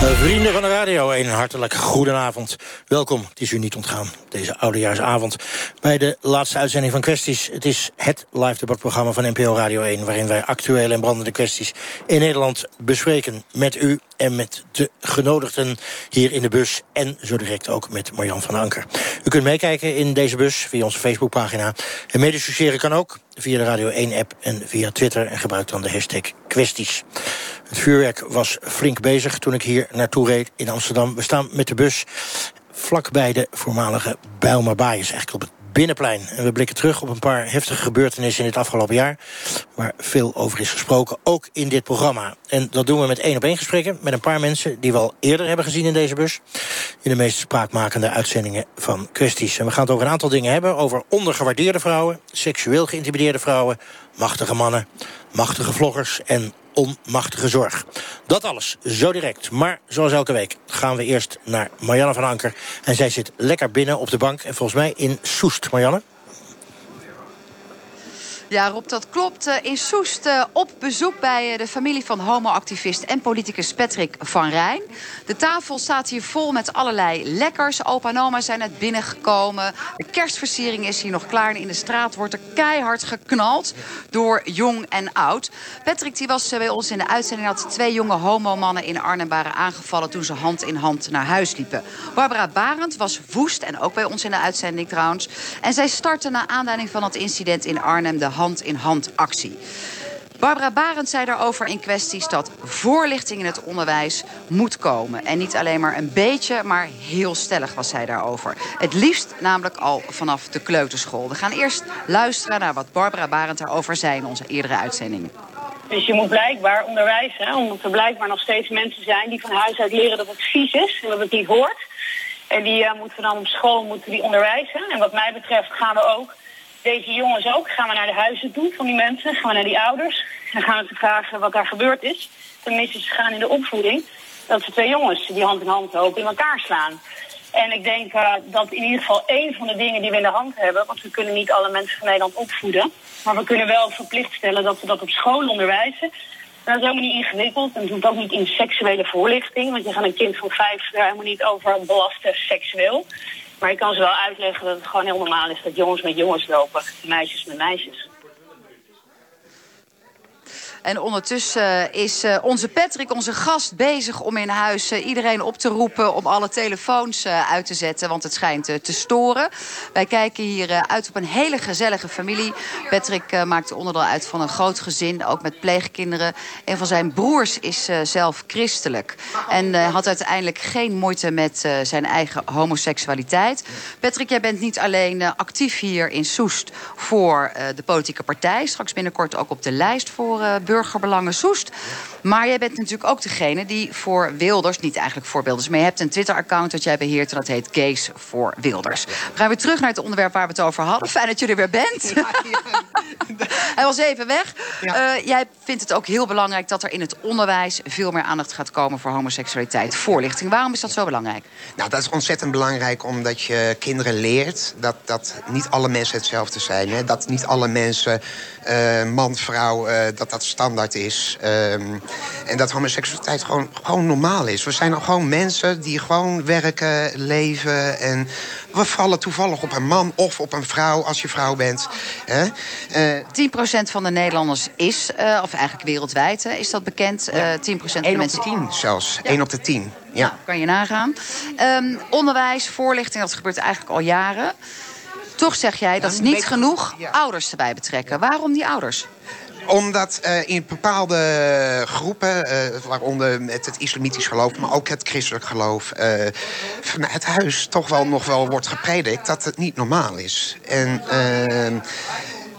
Vrienden van de radio, een hartelijk goedenavond. Welkom, het is u niet ontgaan, deze oudejaarsavond... bij de laatste uitzending van Kwesties. Het is het live debatprogramma van NPO Radio 1... waarin wij actuele en brandende kwesties in Nederland bespreken... met u en met de genodigden hier in de bus... en zo direct ook met Marjan van Anker. U kunt meekijken in deze bus via onze Facebookpagina. En medisociëren kan ook via de Radio 1-app en via Twitter... en gebruik dan de hashtag kwesties. Het vuurwerk was flink bezig toen ik hier naartoe reed in Amsterdam. We staan met de bus vlakbij de voormalige Bijlmer Baai. eigenlijk op het Binnenplein. En we blikken terug op een paar heftige gebeurtenissen in het afgelopen jaar... waar veel over is gesproken, ook in dit programma. En dat doen we met één op één gesprekken met een paar mensen... die we al eerder hebben gezien in deze bus. In de meest spraakmakende uitzendingen van kwesties. En we gaan het over een aantal dingen hebben. Over ondergewaardeerde vrouwen, seksueel geïntimideerde vrouwen... machtige mannen, machtige vloggers en onmachtige zorg. Dat alles, zo direct. Maar zoals elke week gaan we eerst naar Marianne van Anker. En zij zit lekker binnen op de bank. En volgens mij in Soest, Marianne. Ja, Rob, dat klopt. Eh, in Soest eh, op bezoek bij eh, de familie van homoactivist en politicus Patrick van Rijn. De tafel staat hier vol met allerlei lekkers. Opa en oma zijn net binnengekomen. De kerstversiering is hier nog klaar. En in de straat wordt er keihard geknald door jong en oud. Patrick die was bij ons in de uitzending... dat twee jonge homomannen in Arnhem waren aangevallen... toen ze hand in hand naar huis liepen. Barbara Barend was woest en ook bij ons in de uitzending trouwens. En zij startte na aanleiding van het incident in Arnhem... de hand-in-hand actie. Barbara Barend zei daarover in kwesties dat voorlichting in het onderwijs moet komen. En niet alleen maar een beetje, maar heel stellig was zij daarover. Het liefst namelijk al vanaf de kleuterschool. We gaan eerst luisteren naar wat Barbara Barend daarover zei in onze eerdere uitzendingen. Dus je moet blijkbaar onderwijzen, omdat er blijkbaar nog steeds mensen zijn die van huis uit leren dat het vies is en dat het niet hoort. En die uh, moeten dan op school moeten die onderwijzen. En wat mij betreft gaan we ook deze jongens ook. Gaan we naar de huizen toe van die mensen. Gaan we naar die ouders. En gaan we ze vragen wat daar gebeurd is. Tenminste, ze gaan in de opvoeding. Dat ze twee jongens die hand in hand lopen in elkaar slaan. En ik denk uh, dat in ieder geval één van de dingen die we in de hand hebben... want we kunnen niet alle mensen van Nederland opvoeden... maar we kunnen wel verplicht stellen dat we dat op school onderwijzen. dat is helemaal niet ingewikkeld. En het hoeft ook niet in seksuele voorlichting. Want je gaat een kind van vijf daar helemaal niet over belasten seksueel. Maar ik kan ze wel uitleggen dat het gewoon heel normaal is dat jongens met jongens lopen, meisjes met meisjes. En ondertussen is eh, onze Patrick, onze gast, bezig om in huis eh, iedereen op te roepen... om alle telefoons eh, uit te zetten, want het schijnt te storen. Wij kijken hier uit op een hele gezellige familie. Patrick maakt onderdeel uit van een groot gezin, ook met pleegkinderen. Een van zijn broers is zelf christelijk. En had uiteindelijk geen moeite met zijn eigen homoseksualiteit. Patrick, jij bent niet alleen actief hier in Soest voor de politieke partij... straks binnenkort ook op de lijst voor burgerbelangen Soest. Maar jij bent natuurlijk ook degene die voor Wilders, niet eigenlijk voor Wilders... maar je hebt een Twitter-account dat jij beheert en dat heet Gays voor Wilders. We gaan weer terug naar het onderwerp waar we het over hadden. Fijn dat je er weer bent. Hij was even weg. Uh, jij vindt het ook heel belangrijk dat er in het onderwijs... veel meer aandacht gaat komen voor homoseksualiteit. Voorlichting, waarom is dat zo belangrijk? Nou, dat is ontzettend belangrijk omdat je kinderen leert... dat, dat niet alle mensen hetzelfde zijn. Hè? Dat niet alle mensen, uh, man, vrouw, uh, dat dat standaard is. Ehm, en dat homoseksualiteit gewoon, gewoon normaal is. We zijn gewoon mensen die gewoon werken, leven. En we vallen toevallig op een man of op een vrouw als je vrouw bent. Hè? Uh, 10% van de Nederlanders is, uh, of eigenlijk wereldwijd, is dat bekend. Uh, 10% van de mensen... op de 10 zelfs. Ja. 1 op de 10. Ja. Nou, kan je nagaan. Um, onderwijs, voorlichting, dat gebeurt eigenlijk al jaren. Toch zeg jij dat is niet genoeg ouders erbij betrekken. Waarom die ouders? Omdat uh, in bepaalde groepen, uh, waaronder met het islamitisch geloof... maar ook het christelijk geloof, uh, vanuit het huis toch wel nog wel wordt gepredikt... dat het niet normaal is. En...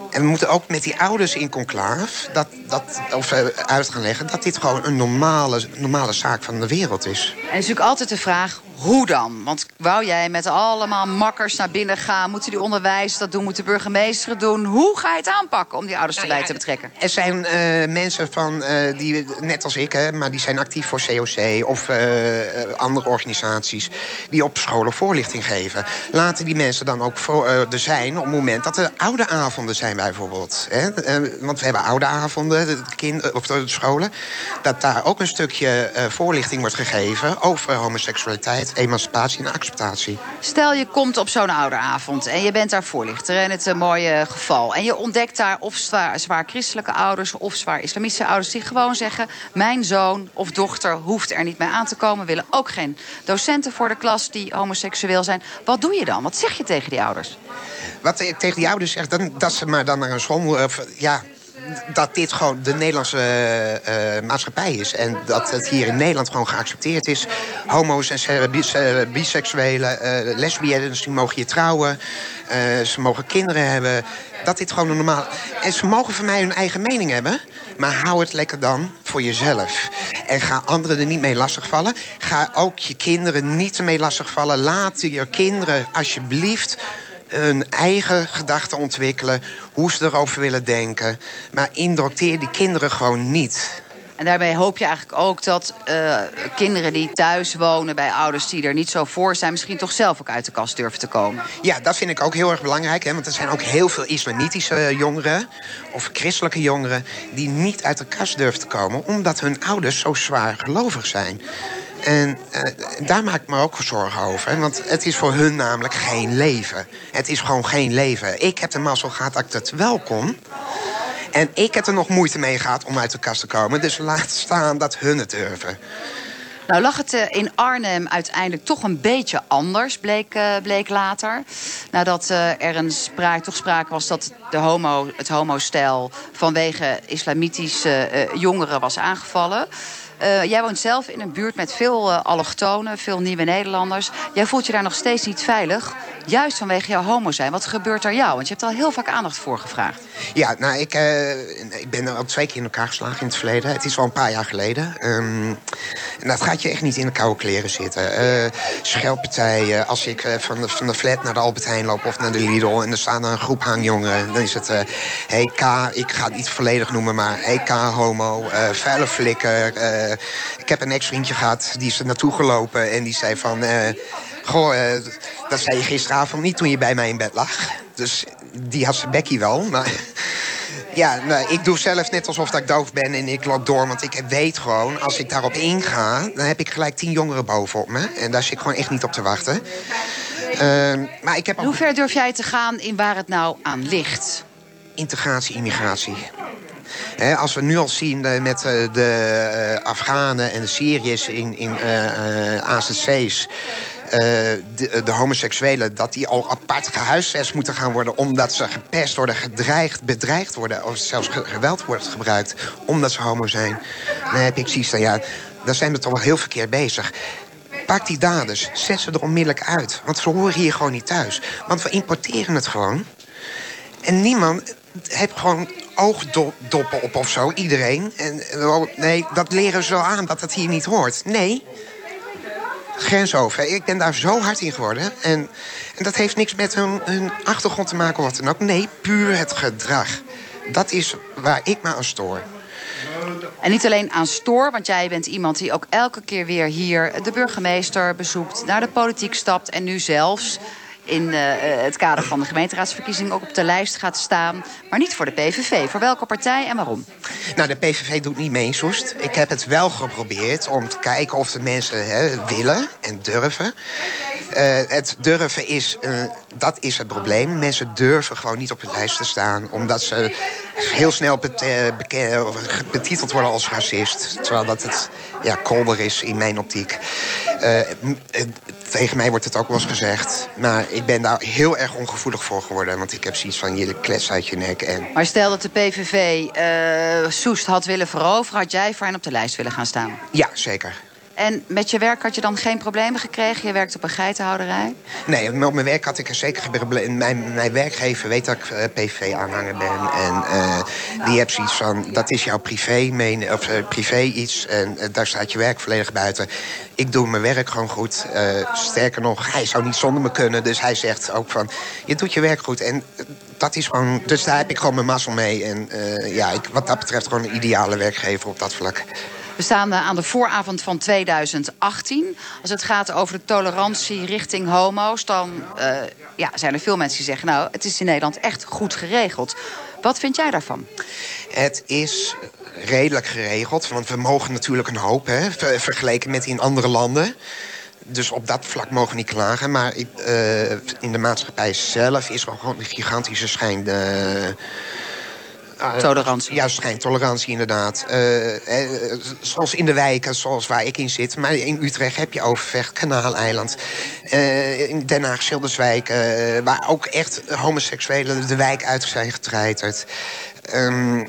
En we moeten ook met die ouders in conclave dat, dat, of, uit gaan leggen... dat dit gewoon een normale, normale zaak van de wereld is. En is natuurlijk altijd de vraag Hoe dan? Want wou jij met allemaal makkers naar binnen gaan? Moeten die onderwijs dat doen? Moeten burgemeesteren doen? Hoe ga je het aanpakken om die ouders Nou erbij ja, te betrekken? Er zijn eh, mensen van, eh, die, net als ik, hè, maar die zijn actief voor COC of eh, andere organisaties die op scholen voorlichting geven. Laten die mensen dan ook voor, er zijn op het moment dat er oude avonden zijn, bijvoorbeeld. Hè? Want we hebben oude avonden, de, kind, of de scholen, dat daar ook een stukje voorlichting wordt gegeven over homoseksualiteit, emancipatie en acceptatie. Stel je komt op zo'n ouderavond en je bent daar voorlichter in het een mooie geval. En je ontdekt daar of zwaar, zwaar christelijke ouders of zwaar islamitische ouders die gewoon zeggen: Mijn zoon of dochter hoeft er niet mee aan te komen. willen ook geen docenten voor de klas die homoseksueel zijn. Wat doe je dan? Wat zeg je tegen die ouders? Wat ik tegen die ouders zeg, dan, dat ze maar dan naar een school of, Ja, dat dit gewoon de Nederlandse eh, maatschappij is. En dat het hier in Nederland gewoon geaccepteerd is. Homo's en se- bis- biseksuelen, eh lesbiennes, die mogen hier trouwen. Eh, ze mogen kinderen hebben. Dat dit gewoon een normaal... En ze mogen van mij hun eigen mening hebben. Maar hou het lekker dan voor jezelf. En ga anderen er niet mee lastigvallen. Ga ook je kinderen niet ermee lastigvallen. Laat je kinderen alsjeblieft hun eigen gedachten ontwikkelen. Hoe ze erover willen denken. Maar indocteer die kinderen gewoon niet. En daarmee hoop je eigenlijk ook dat eh, kinderen die thuis wonen bij ouders die er niet zo voor zijn, misschien toch zelf ook uit de kast durven te komen. Ja, dat vind ik ook heel erg belangrijk. Hè? Want er zijn ook heel veel islamitische jongeren... of christelijke jongeren die niet uit de kast durven te komen... omdat hun ouders zo zwaar gelovig zijn. En eh, daar maak ik me ook zorgen over. Want het is voor hun namelijk geen leven. Het is gewoon geen leven. Ik heb de mazzel gehad dat ik het wel kon. En ik heb er nog moeite mee gehad om uit de kast te komen. Dus laat staan dat hun het durven. Nou lag het eh, in Arnhem uiteindelijk toch een beetje anders, bleek, eh, bleek later. Nadat er een spraak, toch sprake was dat de homo, het homostel vanwege islamitische jongeren was aangevallen. Eh, jij woont zelf in een buurt met veel eh, allochtonen, veel nieuwe Nederlanders. Jij voelt je daar nog steeds niet veilig, juist vanwege jouw homo zijn. Wat gebeurt er jou? Want je hebt al heel vaak aandacht voor gevraagd. Ja, nou, ik, eh, ik ben al twee keer in elkaar geslagen in het verleden. Het is al een paar jaar geleden. Ehm, en dat gaat je echt niet in de koude kleren zitten. Schelpartijen, als ik van, de, van de flat naar de Albert Heijn loop of naar de Lidl... en er staan een groep hangjongeren, dan is het... eh hey K, ik ga het niet volledig noemen, maar hey K, homo, vuile flikker. Eh, ik heb een ex-vriendje gehad, die is er naartoe gelopen en die zei van... eh, Goh, eh, dat zei je gisteravond niet toen je bij mij in bed lag. Dus die had zijn bekkie wel, maar... Ja, nou, ik doe zelf net alsof dat ik doof ben en ik loop door. Want ik weet gewoon, als ik daarop inga... dan heb ik gelijk tien jongeren bovenop me. En daar zit ik gewoon echt niet op te wachten. Ehm, maar ik heb hoe ver durf jij te gaan in waar het nou aan ligt? integratie, immigratie. Als we nu al zien eh, met eh, de eh, Afghanen en de Syriërs in, in AZC's... de, de homoseksuelen, dat die al apart gehuisvest moeten gaan worden... omdat ze gepest worden, gedreigd, bedreigd worden... of zelfs ge- geweld wordt gebruikt omdat ze homo zijn. Dan heb ik zoiets ja, dan zijn we toch wel heel verkeerd bezig. Pak die daders, zet ze er onmiddellijk uit. Want ze horen hier gewoon niet thuis. Want we importeren het gewoon. En niemand heeft gewoon oogdoppen op of zo, iedereen. En, nee, dat leren ze wel aan, dat het hier niet hoort. Nee, grens over. Ik ben daar zo hard in geworden. En, en dat heeft niks met hun, hun achtergrond te maken of wat dan ook. Nee, puur het gedrag. Dat is waar ik me aan stoor. En niet alleen aan stoor, want jij bent iemand die ook elke keer weer hier de burgemeester bezoekt, naar de politiek stapt en nu zelfs in eh, het kader van de gemeenteraadsverkiezingen ook op de lijst gaat staan. Maar niet voor de PVV. Voor welke partij en waarom? Nou, de PVV doet niet mee Soest. Ik heb het wel geprobeerd om te kijken of de mensen hè, willen en durven. Eh, het durven is, eh, dat is het probleem. Mensen durven gewoon niet op de lijst te staan... omdat ze heel snel bet- eh, betiteld worden als racist. Terwijl dat het ja, kolder is in mijn optiek. Tegen mij wordt het ook wel eens gezegd. Maar ik ben daar heel erg ongevoelig voor geworden. Want ik heb zoiets van, je klets uit je nek en... Maar stel dat de PVV Soest had willen veroveren, had jij voor hen op de lijst willen gaan staan. Ja, zeker. En met je werk had je dan geen problemen gekregen? Je werkt op een geitenhouderij? Nee, op mijn werk had ik er zeker geen probleem. Mijn, mijn werkgever weet dat ik uh, PV-aanhanger ben. En uh, die heeft zoiets van, dat is jouw privé, meen, of, uh, privé iets. En daar staat je werk volledig buiten. Ik doe mijn werk gewoon goed. sterker nog, hij zou niet zonder me kunnen. Dus hij zegt ook van, je doet je werk goed. En dat is gewoon, dus daar heb ik gewoon mijn mazzel mee. En ja, ik, wat dat betreft gewoon een ideale werkgever op dat vlak. We staan aan de vooravond van 2018. Als het gaat over de tolerantie richting homo's... dan uh, ja, zijn er veel mensen die zeggen... nou, het is in Nederland echt goed geregeld. Wat vind jij daarvan? Het is redelijk geregeld. Want we mogen natuurlijk een hoop, hè, vergeleken met in andere landen dus op dat vlak mogen we niet klagen. Maar uh, in de maatschappij zelf is er gewoon een gigantische schijn... tolerantie. Juist, geen tolerantie inderdaad. Uh, eh, zoals in de wijken, zoals waar ik in zit. Maar in Utrecht heb je Overvecht, Kanaaleiland. Uh, in Den Haag, Schilderswijk. waar ook echt homoseksuelen de wijk uit zijn getreiterd. Um,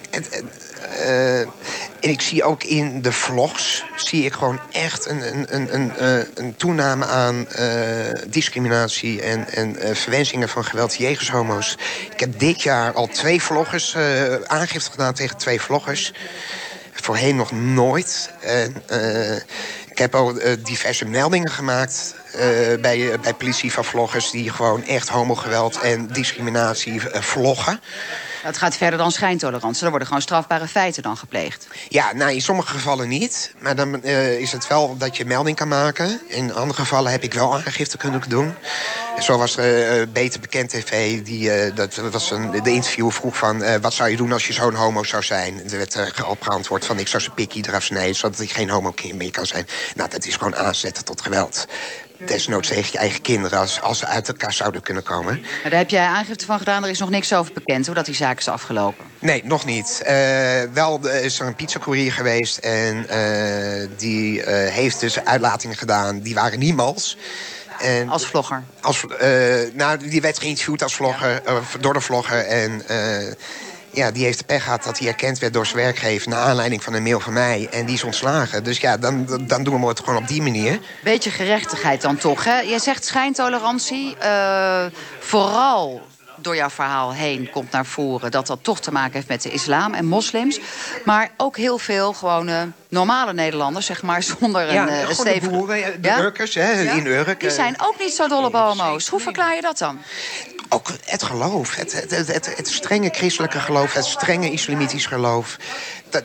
uh, en ik zie ook in de vlogs zie ik gewoon echt een, een, een, een, een toename aan uh, discriminatie en, en verwensingen van geweld jegens homo's. Ik heb dit jaar al twee vloggers aangifte gedaan tegen twee vloggers. Voorheen nog nooit. En, ik heb ook diverse meldingen gemaakt bij, bij politie van vloggers die gewoon echt homogeweld en discriminatie vloggen. Het gaat verder dan schijntolerantie. Er worden gewoon strafbare feiten dan gepleegd. Ja, nou, in sommige gevallen niet. Maar dan uh, is het wel dat je melding kan maken. In andere gevallen heb ik wel aangifte kunnen doen. Zo was uh, Beter Bekend TV, die, uh, dat, was een, de interview vroeg van... wat zou je doen als je zo'n homo zou zijn? Er werd op geantwoord van ik zou zijn pikkie eraf snijden... zodat hij geen homo meer kan zijn. Nou, dat is gewoon aanzetten tot geweld desnoods tegen je eigen kinderen... als, als ze uit elkaar zouden kunnen komen. Maar daar heb jij aangifte van gedaan, er is nog niks over bekend... hoe dat die zaak is afgelopen? Nee, nog niet. Uh, wel is er een pizzacourier geweest... en uh, die uh, heeft dus uitlatingen gedaan. Die waren niemals. En, als vlogger? Als, nou, die werd geïnterviewd als vlogger, door de vlogger. En ja, die heeft de pech gehad dat hij erkend werd door zijn werkgever... naar aanleiding van een mail van mij. En die is ontslagen. Dus ja, dan, dan doen we het gewoon op die manier. Beetje gerechtigheid dan toch, hè? Jij zegt schijntolerantie. Uh, vooral door jouw verhaal heen komt naar voren... dat dat toch te maken heeft met de islam en moslims. Maar ook heel veel gewone normale Nederlanders, zeg maar, zonder ja, een uh, stevige... de de ja? Urkers, hè, in Urk. Die zijn ook niet zo dol op homo's. Hoe verklaar je dat dan? ook het geloof, het, het, het, het, strenge christelijke geloof, het strenge islamitisch geloof.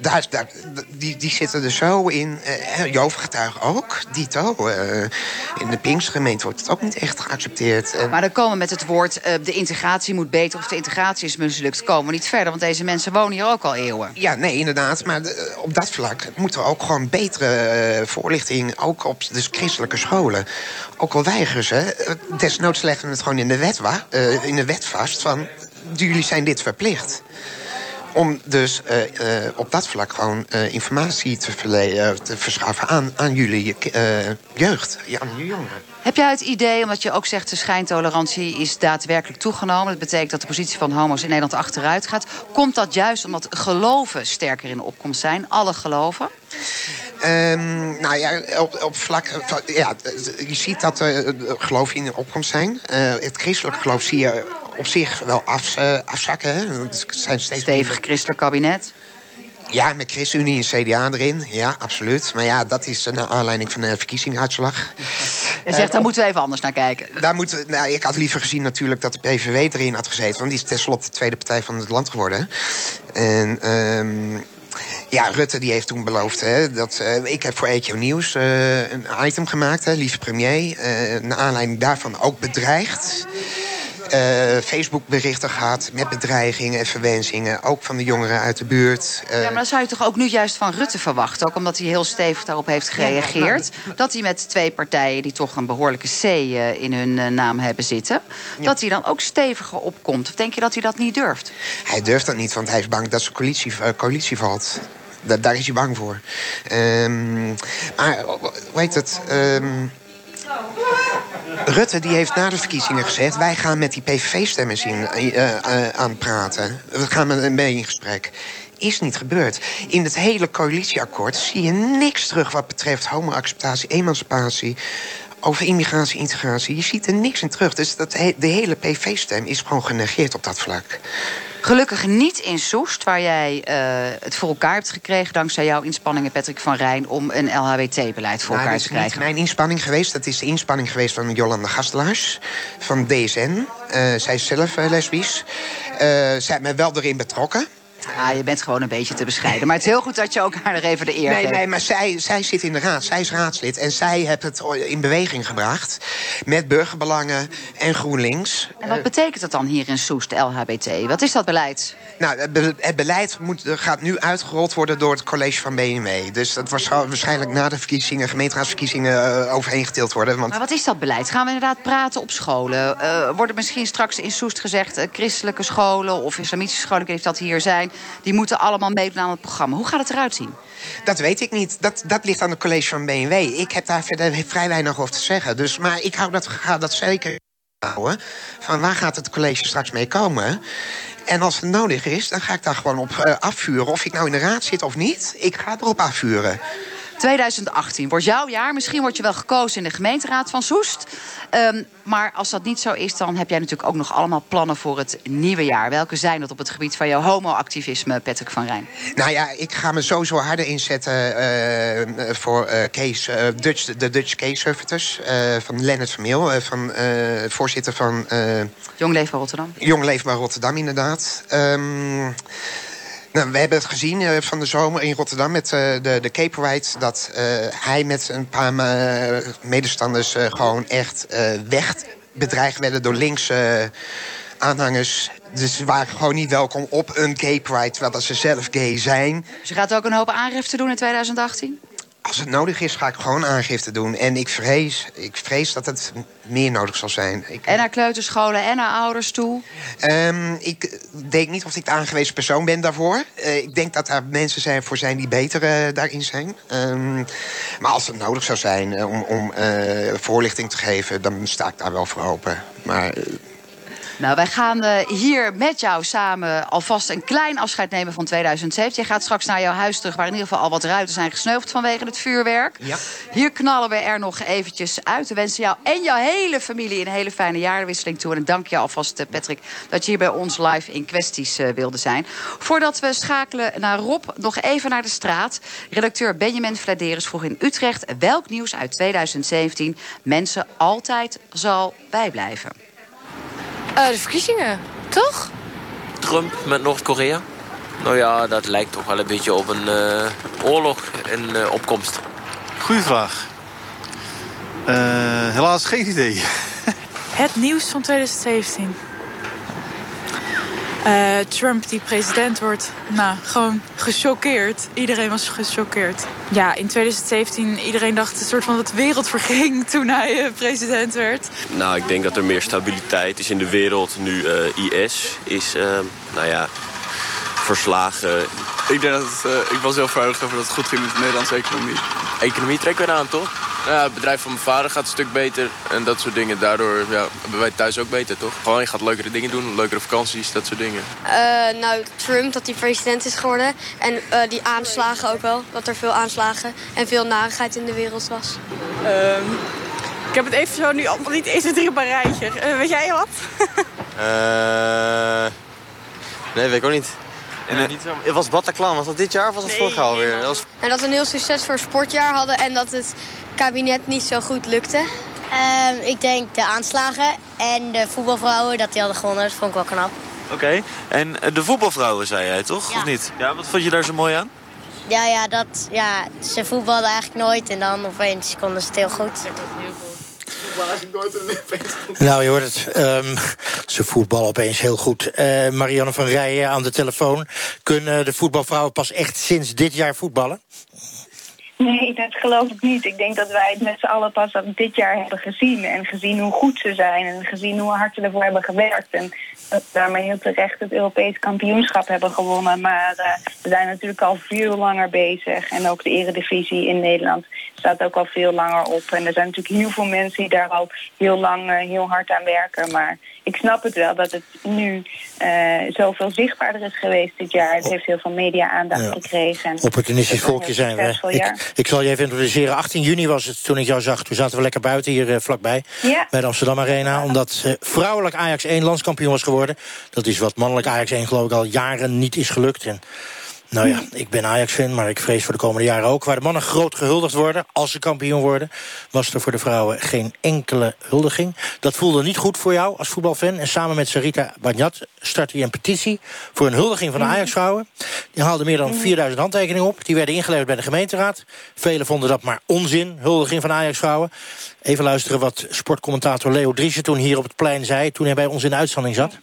Daar, daar, die, die zitten er zo in. Uh, ook, dito. Uh, in de Pinkstgemeente wordt het ook niet echt geaccepteerd. Maar dan komen met het woord uh, de integratie moet beter... of de integratie is mislukt, komen we niet verder. Want deze mensen wonen hier ook al eeuwen. Ja, nee, inderdaad. Maar op dat vlak ook gewoon betere voorlichting... ook op de christelijke scholen. Ook al weigeren ze. Desnoods leggen we het gewoon in de wet, wa, in de wet vast van... jullie zijn dit verplicht om dus op dat vlak gewoon informatie te, te, verschaffen aan, aan jullie jeugd, aan jullie jongeren. Heb jij het idee, omdat je ook zegt de schijntolerantie is daadwerkelijk toegenomen... dat betekent dat de positie van homo's in Nederland achteruit gaat... komt dat juist omdat geloven sterker in de opkomst zijn, alle geloven? Um, nou ja, op, op vlak. Ja, je ziet dat er geloof in de opkomst zijn. het christelijk geloof zie je op zich wel af, uh, afzakken. Hè? zijn steeds Stevig christelijk kabinet. Ja, met ChristenUnie en CDA erin. Ja, absoluut. Maar ja, dat is naar aanleiding van de verkiezingsuitslag. Je zegt, daar moeten we even anders naar kijken. Daar moeten, nou, ik had liever gezien natuurlijk dat de PVV erin had gezeten. Want die is tenslotte de tweede partij van het land geworden. En... Um, ja, Rutte die heeft toen beloofd... Hè, dat, uh, ik heb voor ETO Nieuws uh, een item gemaakt, hè, lieve premier. Uh, naar aanleiding daarvan ook bedreigd uh, Facebook-berichten gehad met bedreigingen en verwensingen. Ook van de jongeren uit de buurt. Uh, ja, maar dan zou je toch ook nu juist van Rutte verwachten. Ook omdat hij heel stevig daarop heeft gereageerd. dat hij met twee partijen die toch een behoorlijke C uh, in hun naam hebben zitten... dat hij dan ook steviger opkomt. Of denk je dat hij dat niet durft? Hij durft dat niet, want hij is bang dat zijn coalitie, coalitie valt. Da daar is hij bang voor. Um, maar, hoe heet het... Um, Rutte die heeft na de verkiezingen gezegd... wij gaan met die PVV-stemmers uh, uh, aan praten. We gaan mee in gesprek. Is niet gebeurd. In het hele coalitieakkoord zie je niks terug wat betreft homoacceptatie, emancipatie over immigratie, integratie. Je ziet er niks in terug. Dus dat de hele PV-stem is gewoon genegeerd op dat vlak. Gelukkig niet in Soest, waar jij uh, het voor elkaar hebt gekregen... dankzij jouw inspanningen, Patrick van Rijn... om een LHBT-beleid voor nou, elkaar te krijgen. Dat is niet mijn inspanning geweest. Dat is de inspanning geweest van Jolanda Gastelaars van DSN. Uh, eh, zij is zelf uh, lesbisch. zij heeft me wel erin betrokken. Ah, je bent gewoon een beetje te bescheiden. Maar het is heel goed dat je ook haar nog even de eer nee, geeft. Nee, maar zij, zij zit in de raad. Zij is raadslid. En zij heeft het in beweging gebracht. Met burgerbelangen en GroenLinks. En wat betekent dat dan hier in Soest, LHBT? Wat is dat beleid? Nou, het beleid moet, gaat nu uitgerold worden door het college van BNW. Dus dat was waarschijnlijk na de verkiezingen, gemeenteraadsverkiezingen, uh, overheen getild worden. Want... Maar wat is dat beleid? Gaan we inderdaad praten op scholen? Uh, worden misschien straks in Soest gezegd... Uh, christelijke scholen of islamitische scholen, ik weet niet of dat hier zijn... die moeten allemaal meedoen aan het programma. Hoe gaat het eruit zien? Dat weet ik niet. Dat, dat ligt aan het college van BNW. Ik heb daar verder vrij weinig over te zeggen. Dus, maar ik hou dat, ga dat zeker houden. Van waar gaat het college straks mee komen? En als het nodig is, dan ga ik daar gewoon op uh, afvuren. Of ik nou in de raad zit of niet, ik ga erop afvuren. 2018 wordt jouw jaar. Misschien word je wel gekozen in de gemeenteraad van Soest. Um, maar als dat niet zo is, dan heb jij natuurlijk ook nog allemaal plannen voor het nieuwe jaar. Welke zijn dat op het gebied van jouw homo-activisme, Patrick van Rijn? Nou ja, ik ga me sowieso harder inzetten uh, voor uh, case, Dutch, de Dutch Case Servitors van Lennart Vermeel, van voorzitter van. Jong Leefbaar Rotterdam. Jong Leefbaar Rotterdam, inderdaad. Um, nou, we hebben het gezien uh, van de zomer in Rotterdam met uh, de, de Cape Ride... dat uh, hij met een paar medestanders gewoon echt weg bedreigd werden door linkse aanhangers. Dus ze waren gewoon niet welkom op een Cape Pride, terwijl ze zelf gay zijn. Je gaat ook een hoop aangifte doen in 2018? Als het nodig is, ga ik gewoon aangifte doen. En ik vrees, ik vrees dat het meer nodig zal zijn. Ik... En naar kleuterscholen en naar ouders toe? Um, ik denk niet of ik de aangewezen persoon ben daarvoor. Uh, ik denk dat er mensen zijn voor zijn die beter uh, daarin zijn. Um, maar als het nodig zou zijn om, om voorlichting te geven... dan sta ik daar wel voor open. Maar nou, wij gaan uh, hier met jou samen alvast een klein afscheid nemen van 2007. Je gaat straks naar jouw huis terug, waar in ieder geval al wat ruiten zijn gesneuveld vanwege het vuurwerk. Ja. Hier knallen we er nog eventjes uit. We wensen jou en jouw hele familie een hele fijne jaarwisseling toe. En dank je alvast, uh, Patrick, dat je hier bij ons live in kwesties uh, wilde zijn. Voordat we schakelen naar Rob, nog even naar de straat. Redacteur Benjamin Vladeris vroeg in Utrecht welk nieuws uit 2017 mensen altijd zal bijblijven. Uh, de verkiezingen, toch? Trump met Noord-Korea? Nou ja, dat lijkt toch wel een beetje op een uh, oorlog in uh, opkomst. Goeie vraag. helaas geen idee. Het nieuws van 2017. Uh, Trump die president wordt, nou, gewoon gechoqueerd. Iedereen was gechoqueerd. Ja, in 2017, iedereen dacht een soort van dat de wereld verging toen hij uh, president werd. Nou, ik denk dat er meer stabiliteit is in de wereld. Nu uh, IS is, nou ja, verslagen. Ik denk dat het, ik was heel verheugd over dat het goed ging met de Nederlandse economie. Economie trekt weer aan, toch? Ja, het bedrijf van mijn vader gaat een stuk beter en dat soort dingen. Daardoor ja, hebben wij thuis ook beter, toch? Gewoon, je gaat leukere dingen doen, leukere vakanties, dat soort dingen. Uh, nou, Trump, dat hij president is geworden. En uh, die aanslagen ook wel, dat er veel aanslagen en veel narigheid in de wereld was. Um, ik heb het even zo nu allemaal niet 1, 2, 3 op een rijtje. Uh, weet jij wat? nee, weet ik ook niet. En uh, het was Bataclan, was dat dit jaar of was dat nee, vorig jaar alweer? Dat was... En dat we een heel succesvol sportjaar hadden en dat het kabinet niet zo goed lukte. Uh, ik denk de aanslagen en de voetbalvrouwen, dat die hadden gewonnen. Dat vond ik wel knap. Oké, okay. en de voetbalvrouwen zei jij toch, ja. of niet? Ja, wat vond je daar zo mooi aan? Ja, ja, dat, ja ze voetbalden eigenlijk nooit en dan opeens konden ze het heel goed. Nou, je hoort het. Um, ze voetballen opeens heel goed. Uh, Marianne van Rijen aan de telefoon. Kunnen de voetbalvrouwen pas echt sinds dit jaar voetballen? Nee, dat geloof ik niet. Ik denk dat wij het met z'n allen pas dit jaar hebben gezien. En gezien hoe goed ze zijn. En gezien hoe hard ze ervoor hebben gewerkt. En dat we daarmee heel terecht het Europees kampioenschap hebben gewonnen. Maar uh, we zijn natuurlijk al veel langer bezig. En ook de eredivisie in Nederland staat ook al veel langer op. En er zijn natuurlijk heel veel mensen die daar al heel lang uh, heel hard aan werken. Maar ik snap het wel dat het nu uh, zoveel zichtbaarder is geweest dit jaar. Het heeft heel veel media-aandacht ja. gekregen. En Opportunistisch volkje zijn we. Ik, ik, zal je even introduceren. 18 juni was het toen ik jou zag. Toen zaten we lekker buiten hier uh, vlakbij. Ja. Bij de Amsterdam Arena. Omdat uh, vrouwelijk Ajax 1 landskampioen was geworden. Dat is wat mannelijk Ajax 1 geloof ik al jaren niet is gelukt. En nou ja, ik ben Ajax-fan, maar ik vrees voor de komende jaren ook. Waar de mannen groot gehuldigd worden, als ze kampioen worden... was er voor de vrouwen geen enkele huldiging. Dat voelde niet goed voor jou als voetbalfan. En samen met Sarita Bagnat startte je een petitie... voor een huldiging van de Ajax-vrouwen. Die haalde meer dan 4000 handtekeningen op. Die werden ingeleverd bij de gemeenteraad. Velen vonden dat maar onzin, huldiging van Ajax-vrouwen. Even luisteren wat sportcommentator Leo Driesje toen hier op het plein zei... toen hij bij ons in de uitzending zat.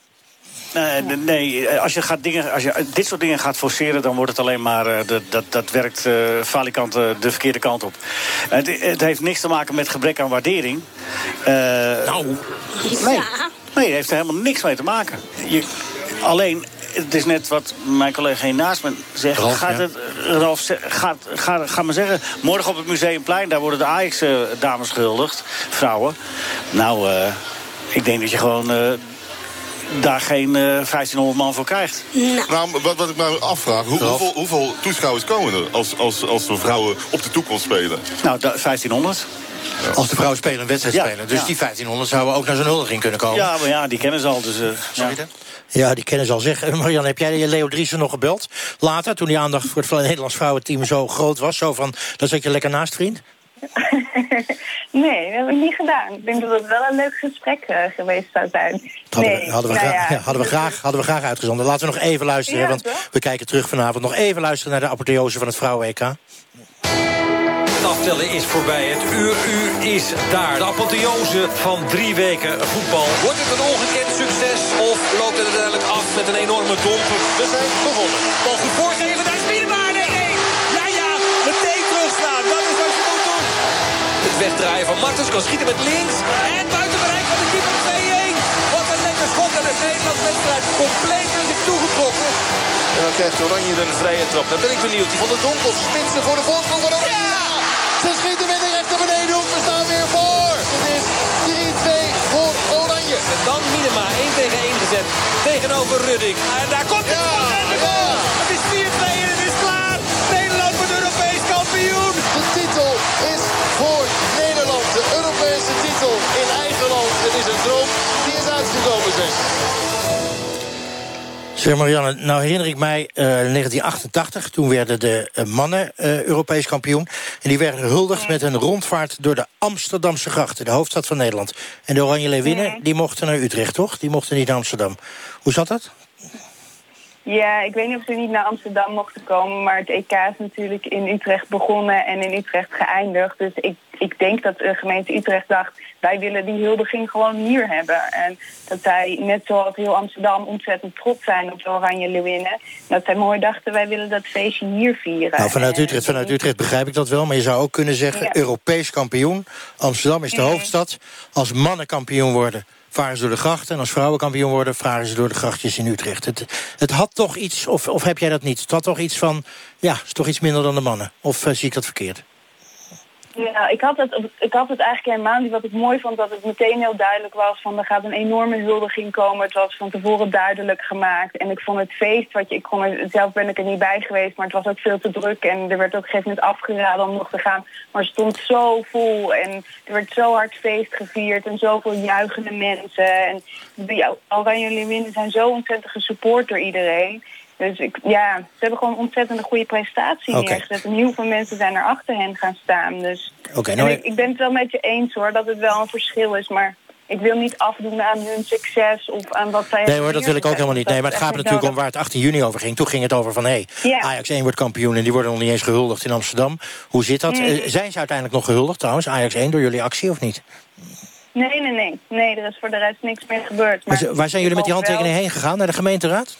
Uh, nee, als je, gaat dingen, als je dit soort dingen gaat forceren... dan wordt het alleen maar... De, dat, dat werkt uh, falikant de verkeerde kant op. Het, het, heeft niks te maken met gebrek aan waardering. nou. Nee, nee, het heeft er helemaal niks mee te maken. Je, alleen, het is net wat mijn collega hier naast me zegt. Ralf, gaat ja. het, Ralf, gaat, gaat, ga maar zeggen... morgen op het Museumplein, daar worden de Ajax-dames gehuldigd. Vrouwen. Nou, ik denk dat je gewoon daar geen uh, 1500 man voor krijgt. Nou, wat, wat ik me afvraag, hoe, hoeveel, hoeveel, toeschouwers komen er als, als, als de vrouwen op de toekomst spelen? Nou, 1500. Ja. Als de vrouwen spelen een wedstrijd ja, spelen. Dus ja. die 1500 zouden ook naar zo'n huldiging kunnen komen. Ja, maar ja, die kennen ze al. Dus, uh, Sorry, ja, die kennen ze al zeggen. Marianne, heb jij Leo Driessen nog gebeld? Later, toen die aandacht voor het Nederlands vrouwenteam zo groot was. Zo van, dan zat je lekker naast, vriend? nee, dat heb ik niet gedaan. Ik denk dat het wel een leuk gesprek uh, geweest zou zijn. Hadden, nee, we, hadden, we, nou graag, ja, ja, hadden, we graag, hadden we graag uitgezonden. Laten we nog even luisteren, Ja, want toch? we kijken terug vanavond. Nog even luisteren naar de apotheose van het vrouwen-EK. Het aftellen is voorbij. Het uur U is daar. De apotheose van drie weken voetbal. Wordt het een ongekend succes of loopt het uiteindelijk af met een enorme domper? We zijn begonnen. Bal goed voorgeven, wegdraaien van Martens kan schieten met links. En buiten bereik van de keeper 2-1. Wat een lekker schot en het Nederlands wedstrijd compleet naar zich toegetrokken. En dan krijgt Oranje een vrije trap. Dan ben ik benieuwd. Die van de Donkel spitsen voor de voorsprong van Oranje. Ja! Ze schieten met de rechter beneden hoek. We staan weer voor. Het is 3-2 voor Oranje. En dan Minema 1 tegen 1 gezet tegenover Rudding. En daar komt het ja, en de goal. Zeg. Zeg Marianne, nou herinner ik mij uh, 1988. Toen werden de uh, mannen uh, Europees kampioen. En die werden gehuldigd met een rondvaart door de Amsterdamse grachten. De hoofdstad van Nederland. En de Oranje Leeuwinnen, die mochten naar Utrecht, toch? Die mochten niet naar Amsterdam. Hoe zat dat? Ja, ik weet niet of ze niet naar Amsterdam mochten komen, maar het EK is natuurlijk in Utrecht begonnen en in Utrecht geëindigd. Dus ik, ik denk dat de gemeente Utrecht dacht, wij willen die huldiging gewoon hier hebben. En dat zij, net zoals heel Amsterdam, ontzettend trots zijn op de Oranje Leeuwinnen. Dat zij mooi dachten, wij willen dat feestje hier vieren. Nou, vanuit En- Utrecht, vanuit Utrecht begrijp ik dat wel. Maar je zou ook kunnen zeggen, Ja. Europees kampioen. Amsterdam is de Mhm. hoofdstad. Als mannen kampioen worden, varen ze door de grachten. En als vrouwen kampioen worden, varen ze door de grachtjes in Utrecht. Het, het had toch iets, of, of heb jij dat niet? Het had toch iets van, ja, is toch iets minder dan de mannen. Of eh, zie ik dat verkeerd? Ja, ik had, het, ik had het eigenlijk helemaal niet. Wat ik mooi vond, dat het meteen heel duidelijk was van er gaat een enorme huldiging komen. Het was van tevoren duidelijk gemaakt. En ik vond het feest, wat je, ik kon er, zelf ben ik er niet bij geweest, maar het was ook veel te druk. En er werd ook op een gegeven moment afgeraden om nog te gaan. Maar het stond zo vol en er werd zo hard feest gevierd en zoveel juichende mensen. En de Oranje Leeuwinnen zijn zo ontzettend gesupport door iedereen. Dus ik, ja, ze hebben gewoon een ontzettend goede prestatie neergezet. En heel veel mensen zijn er achter hen gaan staan. Dus Oké, en nou, ik, ik ben het wel met je eens hoor, dat het wel een verschil is. Maar ik wil niet afdoen aan hun succes of aan wat zij Nee hoor, dat wil ik ook helemaal niet. Nee, maar het gaat natuurlijk om waar het 18 juni over ging. Toen ging het over van, hé, hey, Ja. Ajax 1 wordt kampioen... en die worden nog niet eens gehuldigd in Amsterdam. Hoe zit dat? Eh, zijn ze uiteindelijk nog gehuldigd trouwens, Ajax 1, door jullie actie of niet? Nee, nee, nee. Nee, er is voor de rest niks meer gebeurd. Maar waar zijn jullie met die handtekeningen heen gegaan? Naar de gemeenteraad?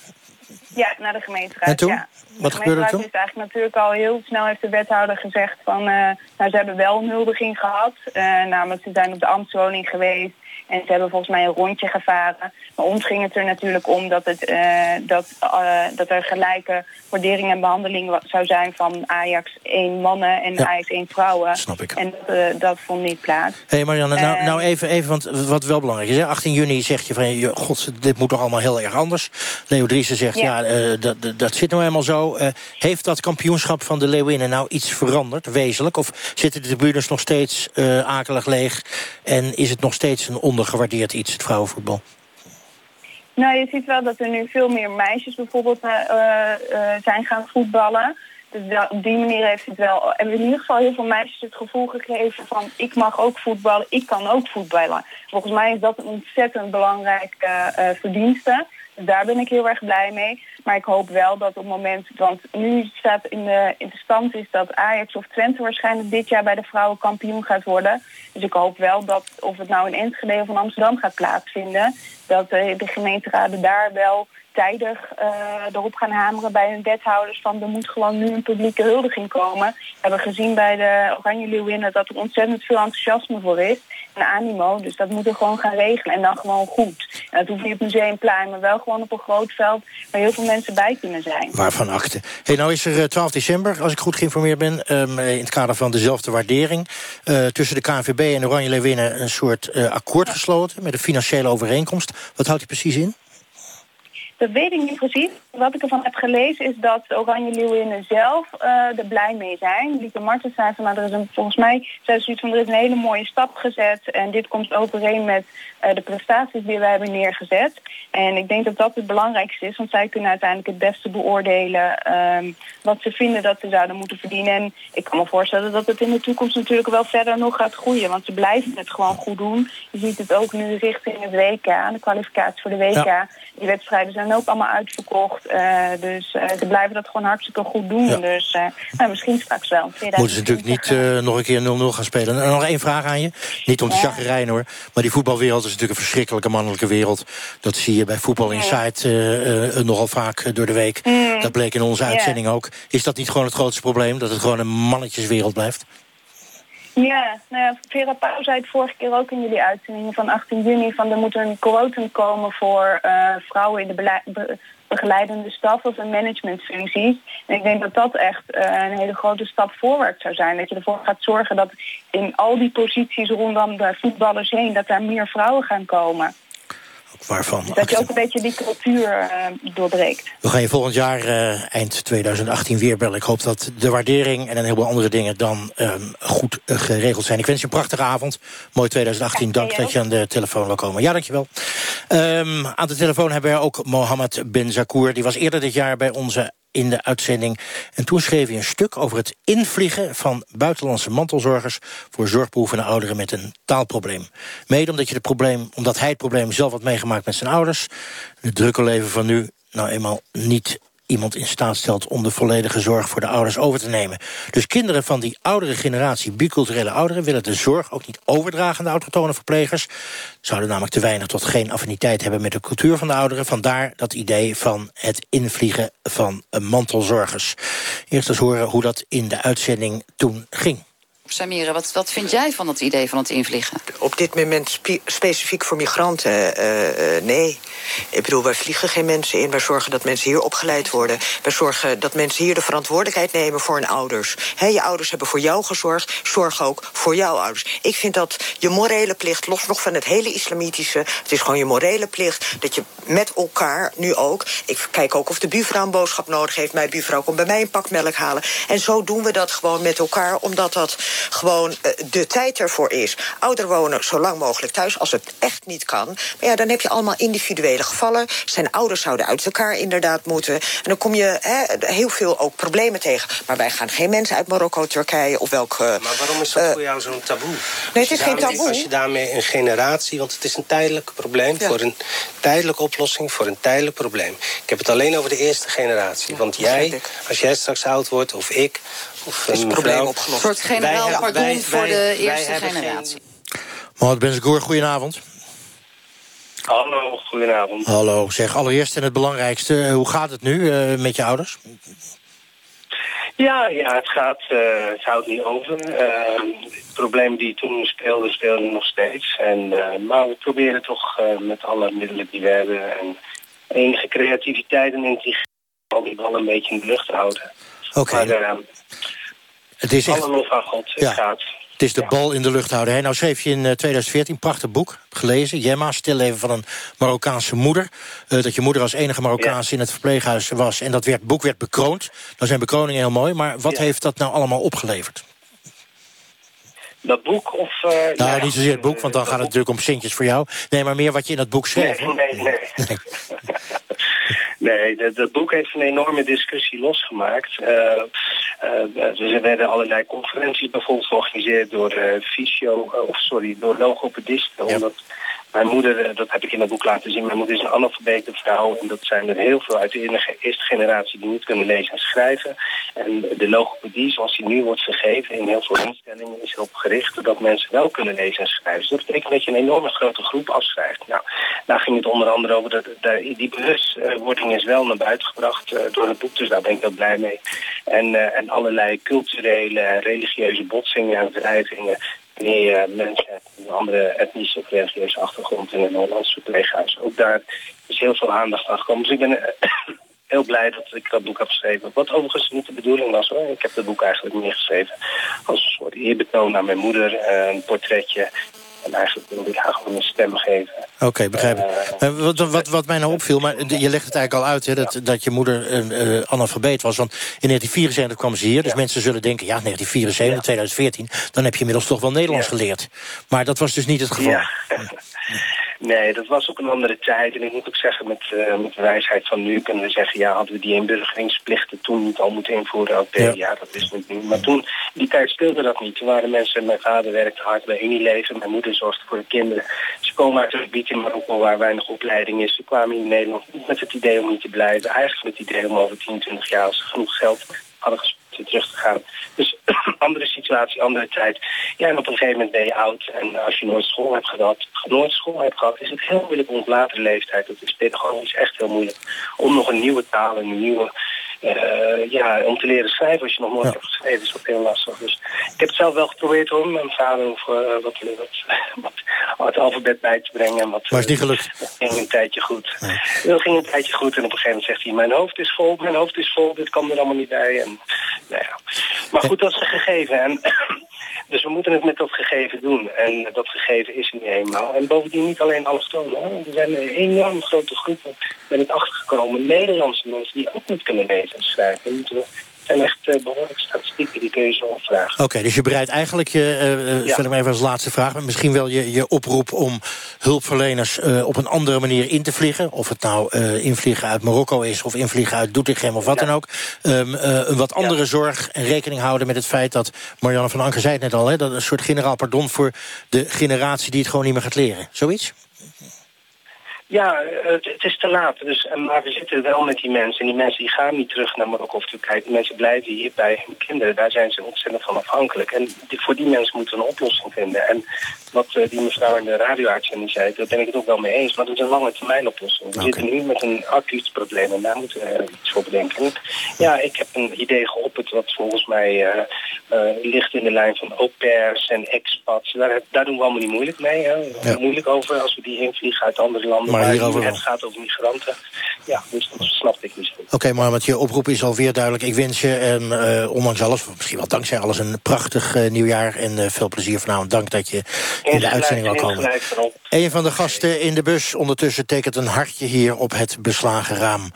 Ja, naar de gemeenteraad. En toen? Ja. Wat de gebeurde er gemeenteraad toen? is eigenlijk natuurlijk al heel snel heeft de wethouder gezegd van... eh, nou, ze hebben wel een huldiging gehad. eh, namelijk, ze zijn op de ambtswoning geweest. En ze hebben volgens mij een rondje gevaren. Maar ons ging het er natuurlijk om dat, het, eh, dat, eh, dat er gelijke waardering en behandeling zou zijn van Ajax 1 mannen en Ja. Ajax 1 vrouwen. Snap ik. En dat, eh, dat vond niet plaats. Hé hey Marianne, nou, nou even, even, want wat wel belangrijk is. Hè? 18 juni zeg je van, je- god, dit moet toch allemaal heel erg anders. Leo Driessen zegt, ja, Ja. dat, dat- zit nou helemaal zo. Heeft dat kampioenschap van de Leeuwinnen nou iets veranderd, wezenlijk? Of zitten de tribunes nog steeds akelig leeg? En is het nog steeds een ondergewaardeerd iets, het vrouwenvoetbal? Nou, je ziet wel dat er nu veel meer meisjes bijvoorbeeld eh, eh, eh, zijn gaan voetballen. Dus op die manier heeft het wel... Hebben in ieder geval heel veel meisjes het gevoel gegeven van... ik mag ook voetballen, ik kan ook voetballen. Volgens mij is dat een ontzettend belangrijke verdienste. Daar ben ik heel erg blij mee. Maar ik hoop wel dat op het moment... Want nu staat in de, in de stand is dat Ajax of Twente waarschijnlijk dit jaar bij de vrouwen kampioen gaat worden. Dus ik hoop wel dat of het nou in Enschede of in Amsterdam gaat plaatsvinden... dat eh, de gemeenteraden daar wel tijdig eh, erop gaan hameren bij hun wethouders van er moet gewoon nu een publieke huldiging komen. We hebben gezien bij de Oranje Leeuwinnen dat er ontzettend veel enthousiasme voor is en animo. Dus dat moeten we gewoon gaan regelen en dan gewoon goed. En dat hoeft niet op Museumplein, maar wel gewoon op een groot veld waar heel veel mensen bij kunnen zijn. Waarvan akte. Hey, nou is er eh, 12 december, als ik goed geïnformeerd ben... ehm, eh, in het kader van dezelfde waardering... eh, tussen de KNVB en Oranje Leeuwinnen een soort eh, akkoord gesloten... met een financiële overeenkomst. Wat houdt die precies in? Dat weet ik niet precies. Wat ik ervan heb gelezen is dat Oranje Leeuwinnen zelf eh, er blij mee zijn. Lieke Martens zei van, nou, er is een, volgens mij ze zoiets van, er is een hele mooie stap gezet. En dit komt overeen met eh, de prestaties die wij hebben neergezet. En ik denk dat dat het belangrijkste is, want zij kunnen uiteindelijk het beste beoordelen ehm, wat ze vinden dat ze zouden moeten verdienen. En ik kan me voorstellen dat het in de toekomst natuurlijk wel verder nog gaat groeien, want ze blijven het gewoon goed doen. Je ziet het ook nu richting het WK, de kwalificatie voor de WK. Ja. Die wedstrijden zijn ook allemaal uitverkocht. eh, dus eh, ze blijven dat gewoon hartstikke goed doen. Ja. Dus eh, nou, misschien straks wel. Moeten ze natuurlijk niet nog een keer 0-0 gaan spelen. En nog één vraag aan je. Niet om te chagrijnen hoor. Maar die voetbalwereld is natuurlijk een verschrikkelijke mannelijke wereld. Dat zie je bij Voetbal Insight nogal vaak door de week. Mm. Dat bleek in onze uitzending ook. Is dat niet gewoon het grootste probleem? Dat het gewoon een mannetjeswereld blijft? Ja, nou ja, Vera Pauw zei het vorige keer ook in jullie uitzendingen van 18 juni... van er moet een quotum komen voor eh, vrouwen in de begeleidende staf of een managementfuncties. En ik denk dat dat echt eh, een hele grote stap voorwaarts zou zijn. Dat je ervoor gaat zorgen dat in al die posities rondom de voetballers heen... dat daar meer vrouwen gaan komen. Waarvan? Dat je ook een beetje die cultuur eh, doorbreekt. We gaan je volgend jaar, eh, eind 2018, weer bellen. Ik hoop dat de waardering en een heleboel andere dingen dan ehm, goed eh, geregeld zijn. Ik wens je een prachtige avond. Mooi 2018. Dank dat je aan de telefoon wil komen. Ja, dankjewel. Ehm aan de telefoon hebben we ook Mohammed Ben Zakour. Die was eerder dit jaar bij onze in de uitzending. En toen schreef hij een stuk over het invliegen van buitenlandse mantelzorgers... voor zorgbehoevende ouderen met een taalprobleem. Mede omdat, je het probleem, omdat hij het probleem zelf had meegemaakt met zijn ouders. Het drukke leven van nu nou eenmaal niet iemand in staat stelt om de volledige zorg voor de ouders over te nemen. Dus kinderen van die oudere generatie, biculturele ouderen... willen de zorg ook niet overdragen aan de autochtone verplegers. Zouden namelijk te weinig tot geen affiniteit hebben met de cultuur van de ouderen. Vandaar dat idee van het invliegen van mantelzorgers. Eerst eens horen hoe dat in de uitzending toen ging. Samira, wat, wat vind jij van het idee van het invliegen? Op dit moment spe- specifiek voor migranten, eh, eh, nee. Ik bedoel, wij vliegen geen mensen in. Wij zorgen dat mensen hier opgeleid worden. Wij zorgen dat mensen hier de verantwoordelijkheid nemen voor hun ouders. Je ouders hebben voor jou gezorgd, zorg ook voor jouw ouders. Ik vind dat je morele plicht, los nog van het hele islamitische... het is gewoon je morele plicht dat je met elkaar, nu ook... ik kijk ook of de buurvrouw een boodschap nodig heeft. Mijn buurvrouw komt bij mij een pak melk halen. En zo doen we dat gewoon met elkaar, omdat dat gewoon eh, de tijd ervoor is. Ouder wonen zo lang mogelijk thuis, als het echt niet kan. Maar ja, dan heb je allemaal individuele gevallen. Zijn ouders zouden uit elkaar inderdaad moeten. En dan kom je heel veel ook problemen tegen. Maar wij gaan geen mensen uit Marokko, Turkije of welk... eh, Maar waarom is dat eh, voor jou zo'n taboe? Nee, het is geen daarmee- taboe. Als je daarmee een generatie, want het is een tijdelijk probleem... Ja. voor een tijdelijke oplossing voor een tijdelijk probleem. Ik heb het alleen over de eerste generatie. Want jij, als jij straks oud wordt, of ik... Of Is het een probleem opgelost. Een soort generaal wij- pardon wij- voor wij- de eerste generatie. Mohammed Ben Zakour, goedenavond. Hallo, goedenavond. Hallo, zeg allereerst en het belangrijkste. eh, hoe gaat het nu eh, met je ouders? Ja, ja het gaat, eh, het houdt niet over. Eh, het probleem die toen speelde, speelde nog steeds. En, eh, maar we proberen toch eh, met alle middelen die we hebben... en enige creativiteit en intelligentie... al die bal een beetje in de lucht te houden. Oké. Maar eh, Het is echt... alle lof aan God, het Ja. gaat. Het is de bal in de lucht houden. Hè? Nou schreef je in eh, 2014 een prachtig boek, gelezen. Jemma, stilleven van een Marokkaanse moeder. Eh, dat je moeder als enige Marokkaanse in het verpleeghuis was. En dat werd, boek werd bekroond. Nou zijn bekroningen heel mooi. Maar wat heeft dat nou allemaal opgeleverd? Dat boek of... eh, Nou, ja, niet zozeer het boek, want dan gaat het natuurlijk om centjes voor jou. Nee, maar meer wat je in dat boek schreef. Nee, nee, nee. Nee, dat, dat boek heeft een enorme discussie losgemaakt. Eh, eh, dus er werden allerlei conferenties bijvoorbeeld georganiseerd door eh fysio, eh, of sorry, door logopedisten. Omdat mijn moeder, eh, dat heb ik in dat boek laten zien, mijn moeder is een analfabete vrouw. En dat zijn er heel veel uit de eerste generatie die niet kunnen lezen en schrijven. En de logopedie, zoals die nu wordt gegeven in heel veel instellingen, is erop gericht dat mensen wel kunnen lezen en schrijven. Dus dat betekent dat je een enorme grote groep afschrijft. Nou, daar ging het onder andere over dat die bewustwording is wel naar buiten gebracht eh, door het boek, dus daar ben ik heel blij mee. En, eh, en allerlei culturele en religieuze botsingen en wrijvingen wanneer mensen met een andere etnische of religieuze achtergrond in een Hollandse verpleeghuis. Ook daar is heel veel aandacht aan gekomen. Dus ik ben eh, heel blij dat ik dat boek heb geschreven. Wat overigens niet de bedoeling was hoor. Ik heb dat boek eigenlijk niet geschreven als een soort eerbetoon aan mijn moeder, eh, een portretje. En eigenlijk wilde ik haar gewoon een stem geven. Oké, begrijp ik. Eh, wat, wat, wat mij nou opviel, maar je legt het eigenlijk al uit... Hè, dat, dat je moeder een eh, analfabeet was. Want in 1974 kwam ze hier. Dus mensen zullen denken, ja, 1974, 2014... dan heb je inmiddels toch wel Nederlands geleerd. Maar dat was dus niet het geval. Nee, dat was ook een andere tijd. En ik moet ook zeggen, met, eh, met de wijsheid van nu kunnen we zeggen... ja, hadden we die inburgeringsplichten toen niet al moeten invoeren? Oké, ja. dat is niet nu. Maar toen, die tijd speelde dat niet. Toen waren mensen, mijn vader werkte hard bij Unilever... mijn moeder zorgde voor de kinderen. Ze komen uit een gebied in Marokko waar weinig opleiding is. Ze kwamen in Nederland niet met het idee om niet te blijven. Eigenlijk met het idee om over 10, 20 jaar... als ze genoeg geld hadden gespeeld terug te gaan. Dus andere situatie, andere tijd. Ja, en op een gegeven moment ben je oud. En als je nooit school hebt gehad, nooit school hebt gehad, is het heel moeilijk om op latere leeftijd. Dat is pedagogisch echt heel moeilijk. Om nog een nieuwe taal en een nieuwe. Eh, ja, om te leren schrijven als je nog nooit hebt geschreven, is ook heel lastig. Dus ik heb het zelf wel geprobeerd hoor, mijn vader of eh, wat, wat, wat, het alfabet bij te brengen. En wat, Maar is niet gelukt. dat ging een tijdje goed. Dat ging een tijdje goed en op een gegeven moment zegt hij... mijn hoofd is vol, mijn hoofd is vol, dit kan er allemaal niet bij. En, nou ja. Maar goed, dat is een gegeven. En, dus we moeten het met dat gegeven doen. En dat gegeven is niet eenmaal. En bovendien niet alleen allochtonen. Er zijn enorm grote groepen met het achtergekomen Nederlandse mensen... die ook niet kunnen lezen en schrijven. Moeten zijn echt eh, behoorlijke statistieken, die kun je zo opvragen. Oké, dus je bereidt eigenlijk, je, eh, eh, Ja. stel ik maar even als laatste vraag... maar misschien wel je, je oproep om hulpverleners op een andere manier in te vliegen. Of het nou invliegen uit Marokko is of invliegen uit Doetinchem of wat dan ook. Ehm, eh, een wat andere zorg en rekening houden met het feit dat... Marianne van Anker zei het net al, hè, dat een soort generaal pardon... voor de generatie die het gewoon niet meer gaat leren. Zoiets? Ja, het, het is te laat. Dus, maar we zitten wel met die mensen. En die mensen die gaan niet terug naar Marokko of Turkije. Die mensen blijven hier bij hun kinderen. Daar zijn ze ontzettend van afhankelijk. En die- voor die mensen moeten we een oplossing vinden. En wat eh, die mevrouw in de radio-uitzending zei, daar ben ik het ook wel mee eens. Maar dat is een lange termijn oplossing. We zitten nu met een acuut probleem en daar moeten we iets voor bedenken. En, ja, ik heb een idee geopperd wat volgens mij eh, eh, ligt in de lijn van au pairs en expats. Daar, daar doen we allemaal niet moeilijk mee. Hè. Ja. Moeilijk over als we die invliegen uit andere landen. Maar hierover het gaat over migranten. Ja, dus dat snapte ik niet. Oké, Mohammed, je oproep is alweer duidelijk. Ik wens je, en, eh, ondanks alles, misschien wel dankzij alles... een prachtig eh, nieuwjaar en eh, veel plezier vanavond. Dank dat je in de uitzending wil komen. Een van de gasten in de bus ondertussen tekent een hartje hier op het beslagen raam.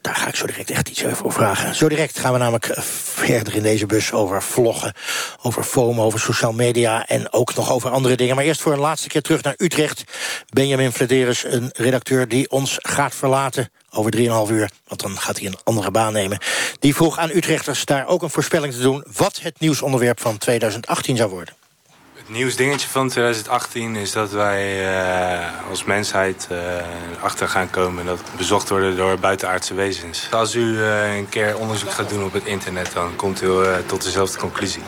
Daar ga ik zo direct echt iets over vragen. Zo direct gaan we namelijk verder in deze bus over vloggen, over FOMO, over social media en ook nog over andere dingen. Maar eerst voor een laatste keer terug naar Utrecht. Benjamin Flederis, een redacteur die ons gaat verlaten over 3,5 uur, want dan gaat hij een andere baan nemen. Die vroeg aan Utrechters daar ook een voorspelling te doen wat het nieuwsonderwerp van 2018 zou worden. Nieuwsdingetje van 2018 is dat wij uh, als mensheid uh, achter gaan komen... dat we bezocht worden door buitenaardse wezens. Als u uh, een keer onderzoek gaat doen op het internet... dan komt u tot dezelfde conclusie.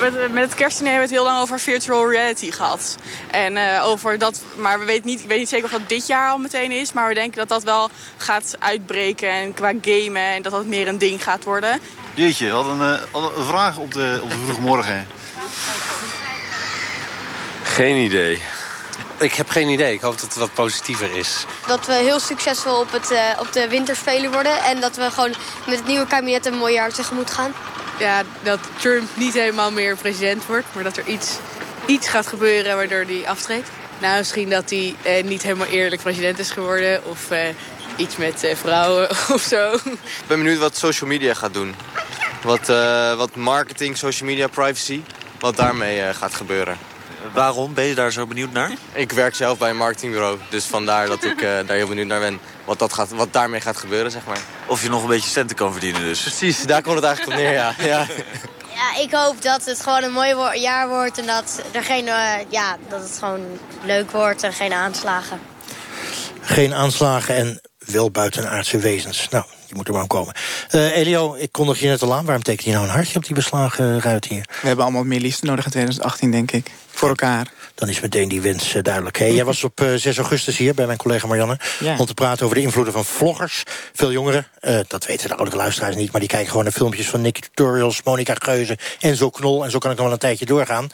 Met, met het kerstdiner hebben we het heel lang over virtual reality gehad. En over dat, maar we weten niet, ik weet niet zeker of dat dit jaar al meteen is... maar we denken dat dat wel gaat uitbreken en qua gamen... en dat dat meer een ding gaat worden. Jeetje, we hadden een, een vraag op de, op de vroegmorgen. Geen idee. Ik heb geen idee. Ik hoop dat het wat positiever is. Dat we heel succesvol op, het, uh, op de winterspelen worden. En dat we gewoon met het nieuwe kabinet een mooi jaar tegemoet gaan. Ja, dat Trump niet helemaal meer president wordt. Maar dat er iets, iets gaat gebeuren waardoor hij aftreedt. Nou, misschien dat hij eh, niet helemaal eerlijk president is geworden. Of eh, iets met eh, vrouwen of zo. Ik ben benieuwd wat social media gaat doen. Wat, uh, wat marketing, social media, privacy. Wat daarmee uh, gaat gebeuren. Waarom? Ben je daar zo benieuwd naar? Ik werk zelf bij een marketingbureau. Dus vandaar dat ik uh, daar heel benieuwd naar ben. Wat, dat gaat, wat daarmee gaat gebeuren, zeg maar. Of je nog een beetje centen kan verdienen dus. Precies, daar komt het eigenlijk op neer, ja. ja. Ja, ik hoop dat het gewoon een mooi jaar wordt. En dat, er geen, uh, ja, dat het gewoon leuk wordt en geen aanslagen. Geen aanslagen en wel buitenaardse wezens. Nou, je moet er maar komen. Uh, Elio, ik kondig je net al aan. Waarom teken je nou een hartje op die beslagen ruit hier? We hebben allemaal meer liefde nodig in 2018, denk ik. Voor elkaar. Dan is meteen die wens uh, duidelijk. Hey, jij was op uh, 6 augustus hier bij mijn collega Marianne... Ja. om te praten over de invloeden van vloggers. Veel jongeren, dat weten de oudere luisteraars niet... maar die kijken gewoon naar filmpjes van Nicky Tutorials, Monica Geuze... en zo Knol, en zo kan ik nog wel een tijdje doorgaan.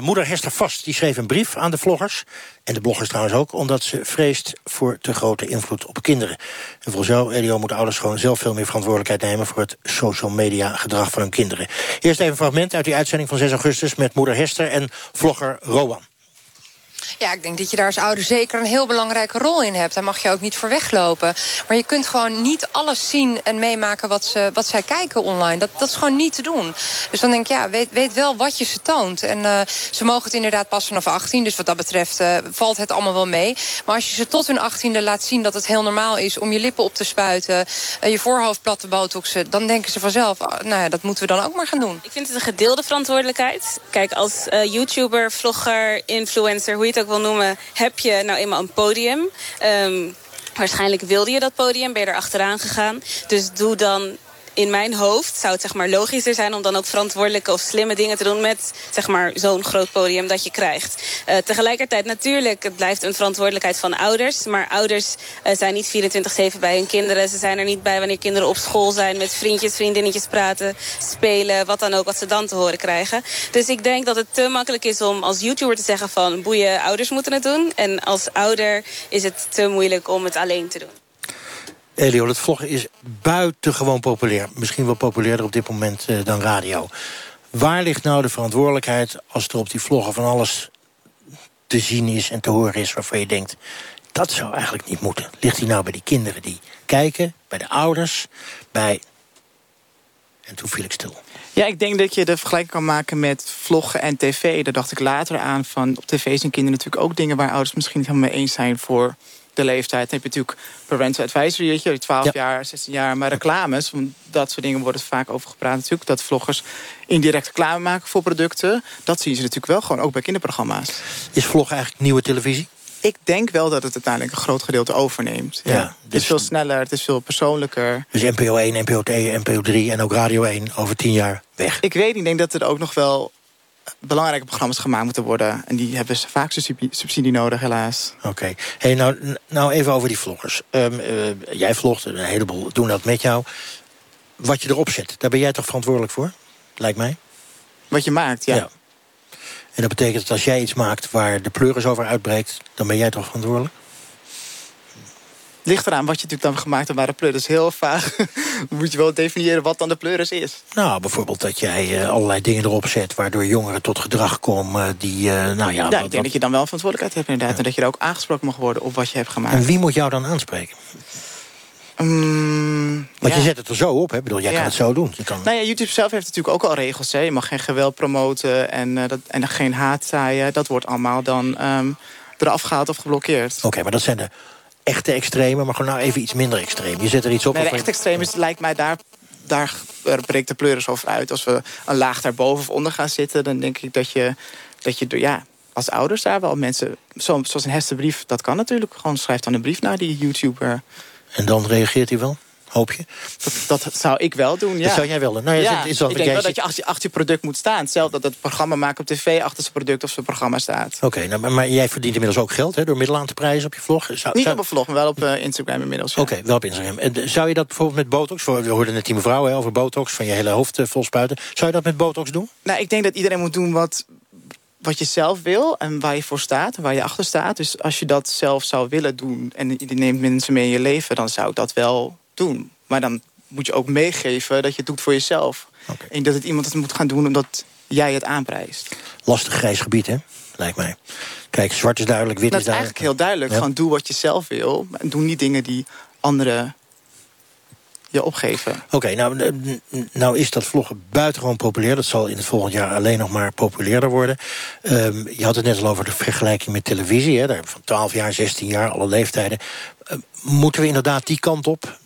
moeder Hester Vast die schreef een brief aan de vloggers... en de bloggers trouwens ook... omdat ze vreest voor te grote invloed op kinderen. En volgens jou, Elio, moeten ouders gewoon zelf veel meer verantwoordelijkheid nemen... voor het social media gedrag van hun kinderen. Eerst even een fragment uit die uitzending van 6 augustus... met moeder Hester en vlogger Rowan. Ja, ik denk dat je daar als ouder zeker een heel belangrijke rol in hebt. Daar mag je ook niet voor weglopen. Maar je kunt gewoon niet alles zien en meemaken wat, ze, wat zij kijken online. Dat, dat is gewoon niet te doen. Dus dan denk ik, ja, weet, weet wel wat je ze toont. En uh, ze mogen het inderdaad pas vanaf 18. Dus wat dat betreft uh, valt het allemaal wel mee. Maar als je ze tot hun 18e laat zien dat het heel normaal is... om je lippen op te spuiten, uh, je voorhoofd plat te botoxen... dan denken ze vanzelf, oh, nou ja, dat moeten we dan ook maar gaan doen. Ik vind het een gedeelde verantwoordelijkheid. Kijk, als YouTuber, vlogger, influencer, hoe je het ook wil noemen... heb je nou eenmaal een podium. Um, waarschijnlijk wilde je dat podium, ben je er achteraan gegaan. Dus doe dan in mijn hoofd zou het zeg maar logischer zijn om dan ook verantwoordelijke of slimme dingen te doen met zeg maar zo'n groot podium dat je krijgt. Uh, tegelijkertijd natuurlijk, het blijft een verantwoordelijkheid van ouders. Maar ouders uh, zijn niet 24-7 bij hun kinderen. Ze zijn er niet bij wanneer kinderen op school zijn met vriendjes, vriendinnetjes praten, spelen, wat dan ook wat ze dan te horen krijgen. Dus ik denk dat het te makkelijk is om als YouTuber te zeggen van boeien, ouders moeten het doen. En als ouder is het te moeilijk om het alleen te doen. Elio, het vloggen is buitengewoon populair. Misschien wel populairder op dit moment uh, dan radio. Waar ligt nou de verantwoordelijkheid als er op die vloggen van alles te zien is en te horen is... waarvan je denkt, dat zou eigenlijk niet moeten. Ligt die nou bij die kinderen die kijken, bij de ouders, bij... En toen viel ik stil. Ja, ik denk dat je de vergelijking kan maken met vloggen en tv. Daar dacht ik later aan van op tv zijn kinderen natuurlijk ook dingen... waar ouders misschien niet helemaal mee eens zijn voor de leeftijd. Dan heb je natuurlijk parental advisory, weet je, 12 ja. jaar, 16 jaar. Maar reclames, want dat soort dingen worden vaak over gepraat natuurlijk. Dat vloggers indirect reclame maken voor producten. Dat zien ze natuurlijk wel gewoon, ook bij kinderprogramma's. Is vlog eigenlijk nieuwe televisie? Ik denk wel dat het uiteindelijk een groot gedeelte overneemt. Ja, ja. Dus het is veel sneller, het is veel persoonlijker. Dus NPO 1, NPO 2, NPO 3 en ook Radio 1 over 10 jaar weg? Ik weet niet, ik denk dat er ook nog wel belangrijke programma's gemaakt moeten worden. En die hebben vaak subsidie nodig, helaas. Oké. Okay. Hey, nou, nou even over die vloggers. Um, uh, jij vlogt, een heleboel doen dat met jou. Wat je erop zet, daar ben jij toch verantwoordelijk voor? Lijkt mij. Wat je maakt, ja. ja. En dat betekent dat als jij iets maakt waar de pleuris over uitbreekt... dan ben jij toch verantwoordelijk? Ligt eraan wat je natuurlijk dan gemaakt hebt waar de pleuris. Heel vaag moet je wel definiëren wat dan de pleuris is. Nou, bijvoorbeeld dat jij uh, allerlei dingen erop zet... waardoor jongeren tot gedrag komen die, uh, nou ja... Ja, ik denk wat... dat je dan wel verantwoordelijkheid hebt inderdaad. Ja. En dat je er ook aangesproken mag worden op wat je hebt gemaakt. En wie moet jou dan aanspreken? Um, Want ja. je zet het er zo op, hè? Ik bedoel, jij ja. kan het zo doen. Je kan... Nou ja, YouTube zelf heeft natuurlijk ook al regels. Hè. Je mag geen geweld promoten en, uh, dat, en geen haat zaaien. Dat wordt allemaal dan um, eraf gehaald of geblokkeerd. Oké, okay, maar dat zijn de echte extreme, maar gewoon nou even iets minder extreem. Je zet er iets op. Nee, echte extreem is, lijkt mij daar, daar breekt de pleuris over uit. Als we een laag daarboven of onder gaan zitten, dan denk ik dat je dat je ja, als ouders daar wel mensen... zo- Zoals een hersenbrief, dat kan natuurlijk. Gewoon schrijf dan een brief naar die YouTuber. En dan reageert hij wel? Hoop je? Dat, dat zou ik wel doen, ja. Dat zou jij wel doen. Nou ja, het is wel- ik jij denk wel zit- dat je achter, achter je product moet staan. Hetzelfde dat het programma maken op tv achter zijn product of zijn programma staat. Oké, nou, maar, maar jij verdient inmiddels ook geld hè, door middel aan te prijzen op je vlog. Zou, Niet zou- op een vlog, maar wel op eh, Instagram inmiddels. ja. Oké, wel op Instagram. En eh, zou je dat bijvoorbeeld met botox... Voor, we hoorden net die mevrouw hè, over botox, van je hele hoofd eh, vol spuiten. Zou je dat met botox doen? Nou, ik denk dat iedereen moet doen wat, wat je zelf wil en waar je voor staat en waar je achter staat. Dus als je dat zelf zou willen doen en je neemt mensen mee in je leven, dan zou ik dat wel doen. Maar dan moet je ook meegeven dat je het doet voor jezelf. En dat het iemand het moet gaan doen omdat jij het aanprijst. Lastig grijs gebied, hè? Lijkt mij. Kijk, zwart is duidelijk, wit dat is is duidelijk. eigenlijk heel duidelijk. Ja. Gewoon doe wat je zelf wil. En doe niet dingen die anderen je opgeven. Oké, nou, n- nou is dat vloggen buitengewoon populair. Dat zal in het volgend jaar alleen nog maar populairder worden. Ehm, je had het net al over de vergelijking met televisie. Hè, daar van 12 jaar, 16 jaar, alle leeftijden. Eh, moeten we inderdaad die kant op?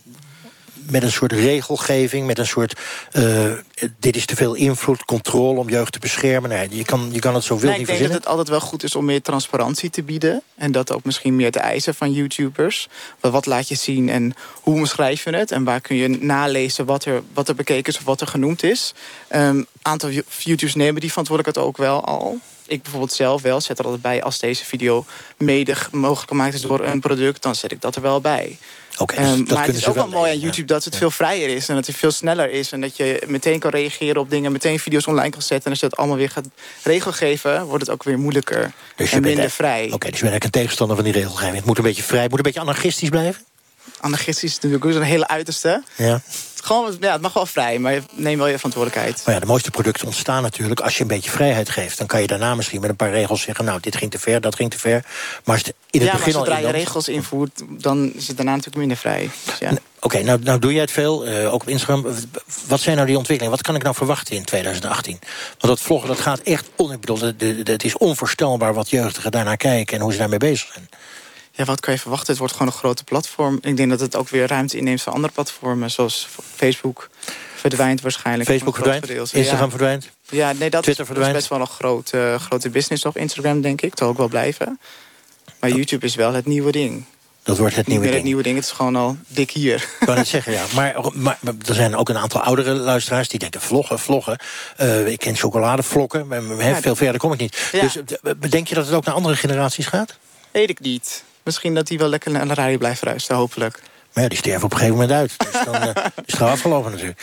Met een soort regelgeving, met een soort... eh, dit is te veel invloed, controle om jeugd te beschermen. Nee, je, kan, je kan het zo wild Nee, ik niet denk dat verzinnen. het altijd wel goed is om meer transparantie te bieden. En dat ook misschien meer te eisen van YouTubers. Wat, laat je zien en hoe omschrijf je het? En waar kun je nalezen wat er, wat er bekeken is of wat er genoemd is? Een aantal Yo- YouTubers nemen die verantwoordelijkheid ook wel al. Ik bijvoorbeeld zelf wel, zet er altijd bij... als deze video mede mogelijk gemaakt is door een product... dan zet ik dat er wel bij. Oké, Ehm, maar het is ook wel wel mooi aan ja. YouTube dat het veel vrijer is... en dat het veel sneller is en dat je meteen kan reageren op dingen... meteen video's online kan zetten. En als je dat allemaal weer gaat regelgeven... wordt het ook weer moeilijker Dus en minder er- vrij. Oké, dus je bent eigenlijk een tegenstander van die regelgeving. Het moet een beetje vrij, het moet een beetje anarchistisch blijven. Anarchistisch is natuurlijk ook zo'n hele uiterste. Ja. Gewoon, ja, het mag wel vrij, maar neem wel je verantwoordelijkheid. Maar ja, de mooiste producten ontstaan natuurlijk als je een beetje vrijheid geeft. Dan kan je daarna misschien met een paar regels zeggen... nou, dit ging te ver, dat ging te ver. Maar als het in het ja, begin maar al zodra je regels invoert, dan is het daarna natuurlijk minder vrij. Dus ja. Oké, nou, nou doe jij het veel, eh, ook op Instagram. Wat zijn nou die ontwikkelingen? Wat kan ik nou verwachten in 2018? Want dat vloggen, dat gaat echt... On, ik bedoel, het is onvoorstelbaar wat jeugdigen daarnaar kijken... en hoe ze daarmee bezig zijn. Ja, wat kan je verwachten? Het wordt gewoon een grote platform. Ik denk dat het ook weer ruimte inneemt van andere platformen, zoals Facebook verdwijnt waarschijnlijk. Facebook verdwijnt, gedeelte. Instagram ja. verdwijnt. Ja, nee, dat Twitter is, verdwijnt. best wel een groot, eh, grote business toch? Instagram, denk ik. Zal ook wel blijven. Maar YouTube is wel het nieuwe ding. Dat wordt het Niet nieuwe ding. het nieuwe ding, het is gewoon al dik hier. Ik kan het zeggen, ja. Maar, maar, er zijn ook een aantal oudere luisteraars die denken... vloggen, vloggen. Eh, ik ken chocoladevlokken, maar Ja, veel verder kom ik niet. Ja. Dus eh, denk je dat het ook naar andere generaties gaat? Weet ik niet. Misschien dat die wel lekker naar de radio blijft ruisten, hopelijk. Maar ja, die sterven op een gegeven moment uit. Dus dan eh, is het gewoon afgelopen natuurlijk.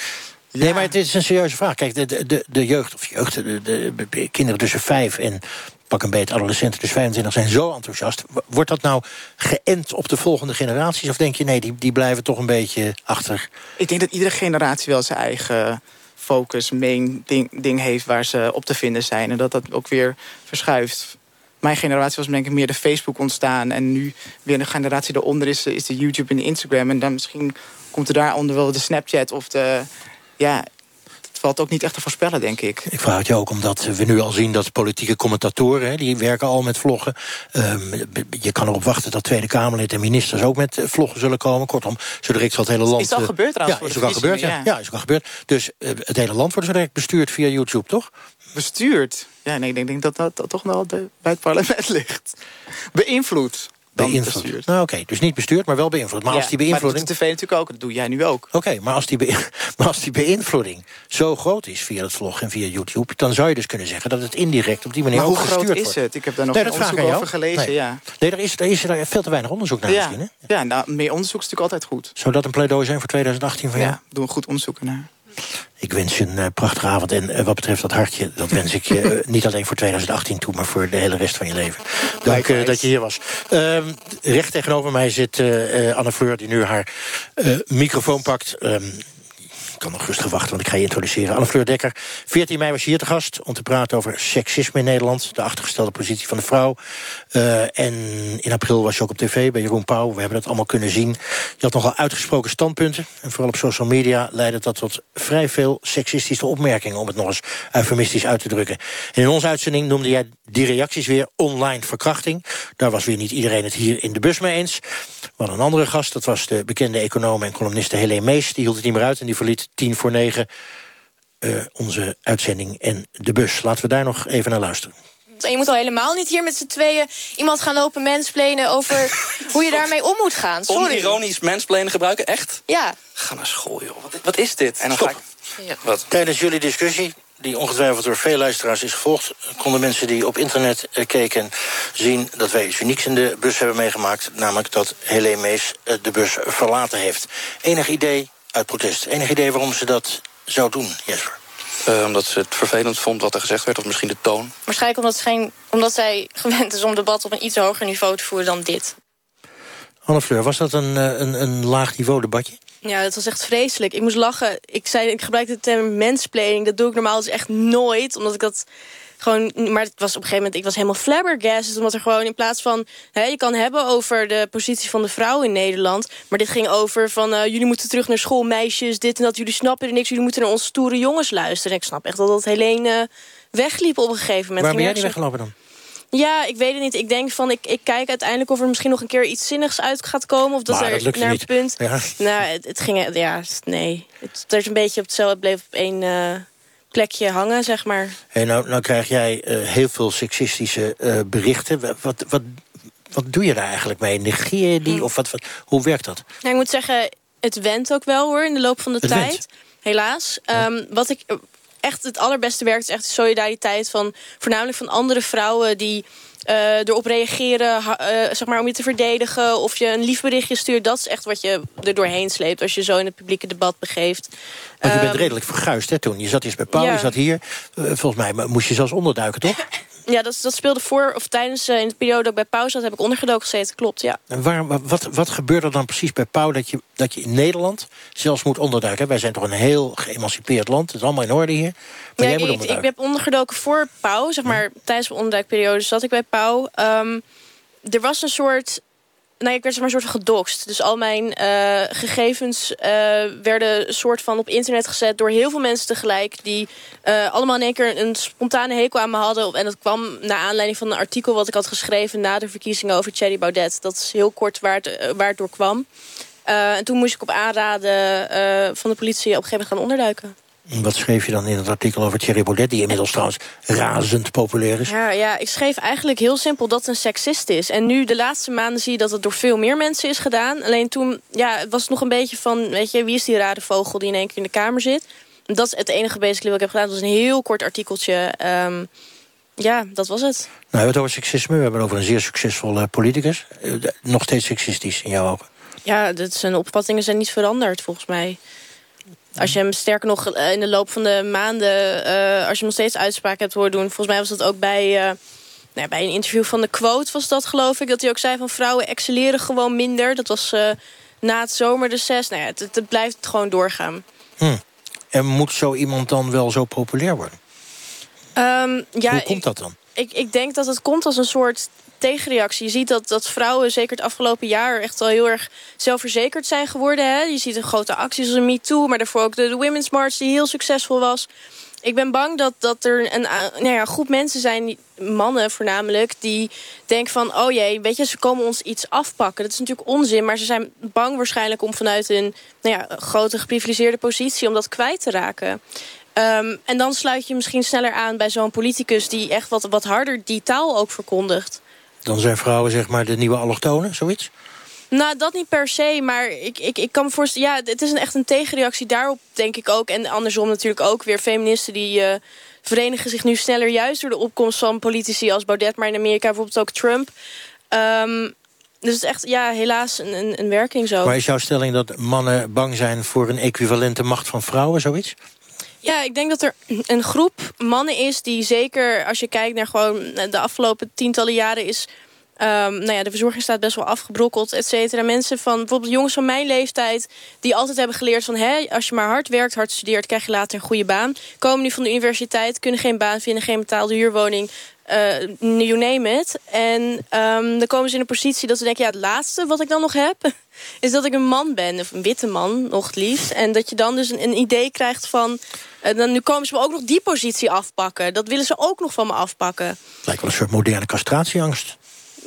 Nee, maar het is een serieuze vraag. Kijk, de, de- de, de jeugd, of jeugd, de, de, de kinderen tussen vijf en pak een beetje adolescenten tussen 25 zijn zo enthousiast. Wordt dat nou geënt op de volgende generaties? Of denk je, nee, die, die blijven toch een beetje achter? Ik denk dat iedere generatie wel zijn eigen focus, main ding, ding heeft waar ze op te vinden zijn. En dat dat ook weer verschuift. Mijn generatie was denk ik meer de Facebook ontstaan. En nu weer een generatie eronder is, is de YouTube en de Instagram. En dan misschien komt er daaronder wel de Snapchat of de... Ja, het valt ook niet echt te voorspellen, denk ik. Ik vraag het je ook omdat we nu al zien dat politieke commentatoren... Hè, die werken al met vloggen. Ehm, je kan erop wachten dat Tweede Kamerlid en ministers ook met vloggen zullen komen. Kortom, zo direct zal het hele land... Is al eh, gebeurd trouwens Ja, is ook al gebeurd. Ja. is ook al gebeurd. Dus eh, het hele land wordt zo direct bestuurd via YouTube, toch? Bestuurd? Ja, nee, ik denk, denk dat, dat dat toch wel de, bij het parlement ligt. Beïnvloed. Dan Beïnvloed. bestuurd. Nou, oké, dus niet bestuurd, maar wel beïnvloed. Maar Ja, als die Maar beïnvloeding... dat de tv natuurlijk ook, dat doe jij nu ook. Oké, maar, als die be- maar als die beïnvloeding zo groot is via het vlog en via YouTube... dan zou je dus kunnen zeggen dat het indirect op die manier Maar ook hoe groot gestuurd is wordt. het? Ik heb daar nog Nee, geen onderzoek over gelezen, Nee. ja. Nee, er is, er is er veel te weinig onderzoek naar ja, misschien, hè? ja nou, meer onderzoek is natuurlijk altijd goed. Zou dat een pleidooi zijn voor 2018 van jou? Ja, doe een goed onderzoek naar. Ik wens je een eh, prachtige avond. En eh, wat betreft dat hartje, dat wens ik je eh, niet alleen voor 2018 toe... maar voor de hele rest van je leven. Dank dat je hier was. Ehm, recht tegenover mij zit Anne Fleur, die nu haar microfoon pakt... Kan nog rustig wachten, want ik ga je introduceren. Anne Fleur Dekker, 14 mei was je hier te gast... om te praten over seksisme in Nederland... de achtergestelde positie van de vrouw. Eh, en in april was je ook op tv bij Jeroen Pauw. We hebben dat allemaal kunnen zien. Je had nogal uitgesproken standpunten. En vooral op social media leidde dat tot vrij veel seksistische opmerkingen... om het nog eens eufemistisch uit te drukken. En in onze uitzending noemde jij die reacties weer online verkrachting. Daar was weer niet iedereen het hier in de bus mee eens. Hadden een andere gast, dat was de bekende econoom en columniste Helene Mees. Die hield het niet meer uit en die verliet tien voor negen... eh, onze uitzending en de bus. Laten we daar nog even naar luisteren. En je moet al helemaal niet hier met z'n tweeën iemand gaan lopen mansplainen over hoe je daarmee om moet gaan. Sorry. Onironisch mansplainen gebruiken, echt? Ja. Ga naar school, joh. Wat, wat is dit? En dan Stop. ga ik... Wat? Tijdens jullie discussie, die ongetwijfeld door veel luisteraars is gevolgd... konden mensen die op internet eh, keken zien dat wij iets unieks in de bus hebben meegemaakt. Namelijk dat Helene Mees eh, de bus verlaten heeft. Enig idee uit protest. Enig idee waarom ze dat zou doen, Jesper? Eh, omdat ze het vervelend vond wat er gezegd werd, of misschien de toon. Waarschijnlijk omdat, ze geen, omdat zij gewend is om debat op een iets hoger niveau te voeren dan dit. Anne Fleur, was dat een, eh, een, een laag niveau debatje? Ja, dat was echt vreselijk. Ik moest lachen. Ik, zei, ik gebruikte de term mensplanning. Dat doe ik normaal dus echt nooit. Omdat ik dat gewoon... Maar het was op een gegeven moment... Ik was helemaal flabbergasted. Omdat er gewoon in plaats van... Hè, je kan hebben over de positie van de vrouw in Nederland. Maar dit ging over van... eh, jullie moeten terug naar school, meisjes, dit en dat. Jullie snappen er niks. Jullie moeten naar onze stoere jongens luisteren. En ik snap echt dat dat Helene eh, wegliep op een gegeven moment. Waar ben jij niet weggelopen dan? Ja, ik weet het niet. Ik denk van, ik, ik kijk uiteindelijk of er misschien nog een keer iets zinnigs uit gaat komen. Of dat Maar er dat naar een punt... Ja. Nou, het, het ging... Ja, nee. Het, het is een beetje op hetzelfde. Het bleef op één eh, plekje hangen, zeg maar. Hey, nou, nou krijg jij eh, heel veel seksistische eh, berichten. Wa- Wat, wat, wat doe je daar eigenlijk mee? Negeer je Hm. die? Of wat, wat, hoe werkt dat? Nou, ik moet zeggen, het went ook wel hoor in de loop van de Het tijd. went? Helaas. Ehm, wat ik echt het allerbeste werkt, is echt de solidariteit van voornamelijk van andere vrouwen die eh, erop reageren, eh, zeg maar, om je te verdedigen. Of je een lief berichtje stuurt. Dat is echt wat je er doorheen sleept als je zo in het publieke debat begeeft. Want je bent Ehm, redelijk verguisd hè, toen. Je zat eerst bij Paul, ja. je zat hier. Eh, volgens mij moest je zelfs onderduiken, toch? Ja, dat, dat speelde voor of tijdens eh, in de periode dat ik bij pauze zat, heb ik ondergedoken gezeten. Klopt, ja. En waar, wa- wat, wat gebeurt er dan precies bij Pauw dat je, dat je in Nederland zelfs moet onderduiken? Wij zijn toch een heel geëmancipeerd land. Het is allemaal in orde hier. Maar Ja, jij moet ik, ik heb ondergedoken voor Pauw, zeg maar tijdens mijn onderduikperiode zat ik bij Pauw. Ehm, er was een soort. Nou, ik werd zeg maar een soort gedoxt. Dus al mijn eh, gegevens eh, werden soort van op internet gezet door heel veel mensen tegelijk. Die eh, allemaal in één keer een spontane hekel aan me hadden. En dat kwam naar aanleiding van een artikel wat ik had geschreven na de verkiezingen over Thierry Baudet. Dat is heel kort waar het, waar het door kwam. En toen moest ik op aanraden van de politie op een gegeven moment gaan onderduiken. Wat schreef je dan in het artikel over Thierry Baudet... die inmiddels trouwens razend populair is? Ja, ja, ik schreef eigenlijk heel simpel dat het een seksist is. En nu, de laatste maanden, zie je dat het door veel meer mensen is gedaan. Alleen toen ja, het was het nog een beetje van... weet je, wie is die rare vogel die in één keer in de kamer zit? Dat is het enige basically wat ik heb gedaan. Het was een heel kort artikeltje. Ehm, ja, dat was het. Nou, we hebben het over seksisme. We hebben het over een zeer succesvolle politicus. Eh, Nog steeds seksistisch in jouw ogen. Ja, dat zijn opvattingen zijn niet veranderd, volgens mij. Als je hem sterker nog eh, in de loop van de maanden... eh, als je nog steeds uitspraken hebt horen doen... volgens mij was dat ook bij, eh, nou ja, bij een interview van de Quote... was dat geloof ik, dat hij ook zei van vrouwen excelleren gewoon minder. Dat was na het zomerreces. Nou ja, het, het blijft gewoon doorgaan. Hm. En moet zo iemand dan wel zo populair worden? Ehm, ja, Hoe komt dat dan? Ik, ik denk dat het komt als een soort tegenreactie. Je ziet dat, dat vrouwen zeker het afgelopen jaar echt wel heel erg zelfverzekerd zijn geworden. Hè? Je ziet een grote acties als een MeToo, maar daarvoor ook de, Women's March die heel succesvol was. Ik ben bang dat, dat er een nou ja, groep mensen zijn, mannen voornamelijk, die denken van, oh jee, weet je, ze komen ons iets afpakken. Dat is natuurlijk onzin, maar ze zijn bang waarschijnlijk om vanuit een nou ja, grote geprivilegeerde positie om dat kwijt te raken. Ehm, en dan sluit je misschien sneller aan bij zo'n politicus die echt wat, wat harder die taal ook verkondigt. Dan zijn vrouwen zeg maar de nieuwe allochtonen, zoiets? Nou, dat niet per se, maar ik, ik, ik kan me voorstellen... Ja, het is een, echt een tegenreactie daarop, denk ik ook. En andersom natuurlijk ook weer feministen die eh, verenigen zich nu sneller... juist door de opkomst van politici als Baudet... maar in Amerika bijvoorbeeld ook Trump. Ehm, dus het is echt, ja, helaas een, een, een werking zo. Maar is jouw stelling dat mannen bang zijn voor een equivalente macht van vrouwen, zoiets? Ja, ik denk dat er een groep mannen is die zeker, als je kijkt naar gewoon de afgelopen tientallen jaren is. Ehm, nou ja, de verzorging staat best wel afgebrokkeld, et cetera. Mensen van bijvoorbeeld jongens van mijn leeftijd, die altijd hebben geleerd van hè, als je maar hard werkt, hard studeert, krijg je later een goede baan. Komen nu van de universiteit, kunnen geen baan vinden, geen betaalde huurwoning. eh, you name it. En ehm, dan komen ze in een positie dat ze denken... ja, het laatste wat ik dan nog heb... is dat ik een man ben, of een witte man, nog het liefst. En dat je dan dus een, een idee krijgt van... eh, dan, nu komen ze me ook nog die positie afpakken. Dat willen ze ook nog van me afpakken. Lijkt wel een soort moderne castratieangst.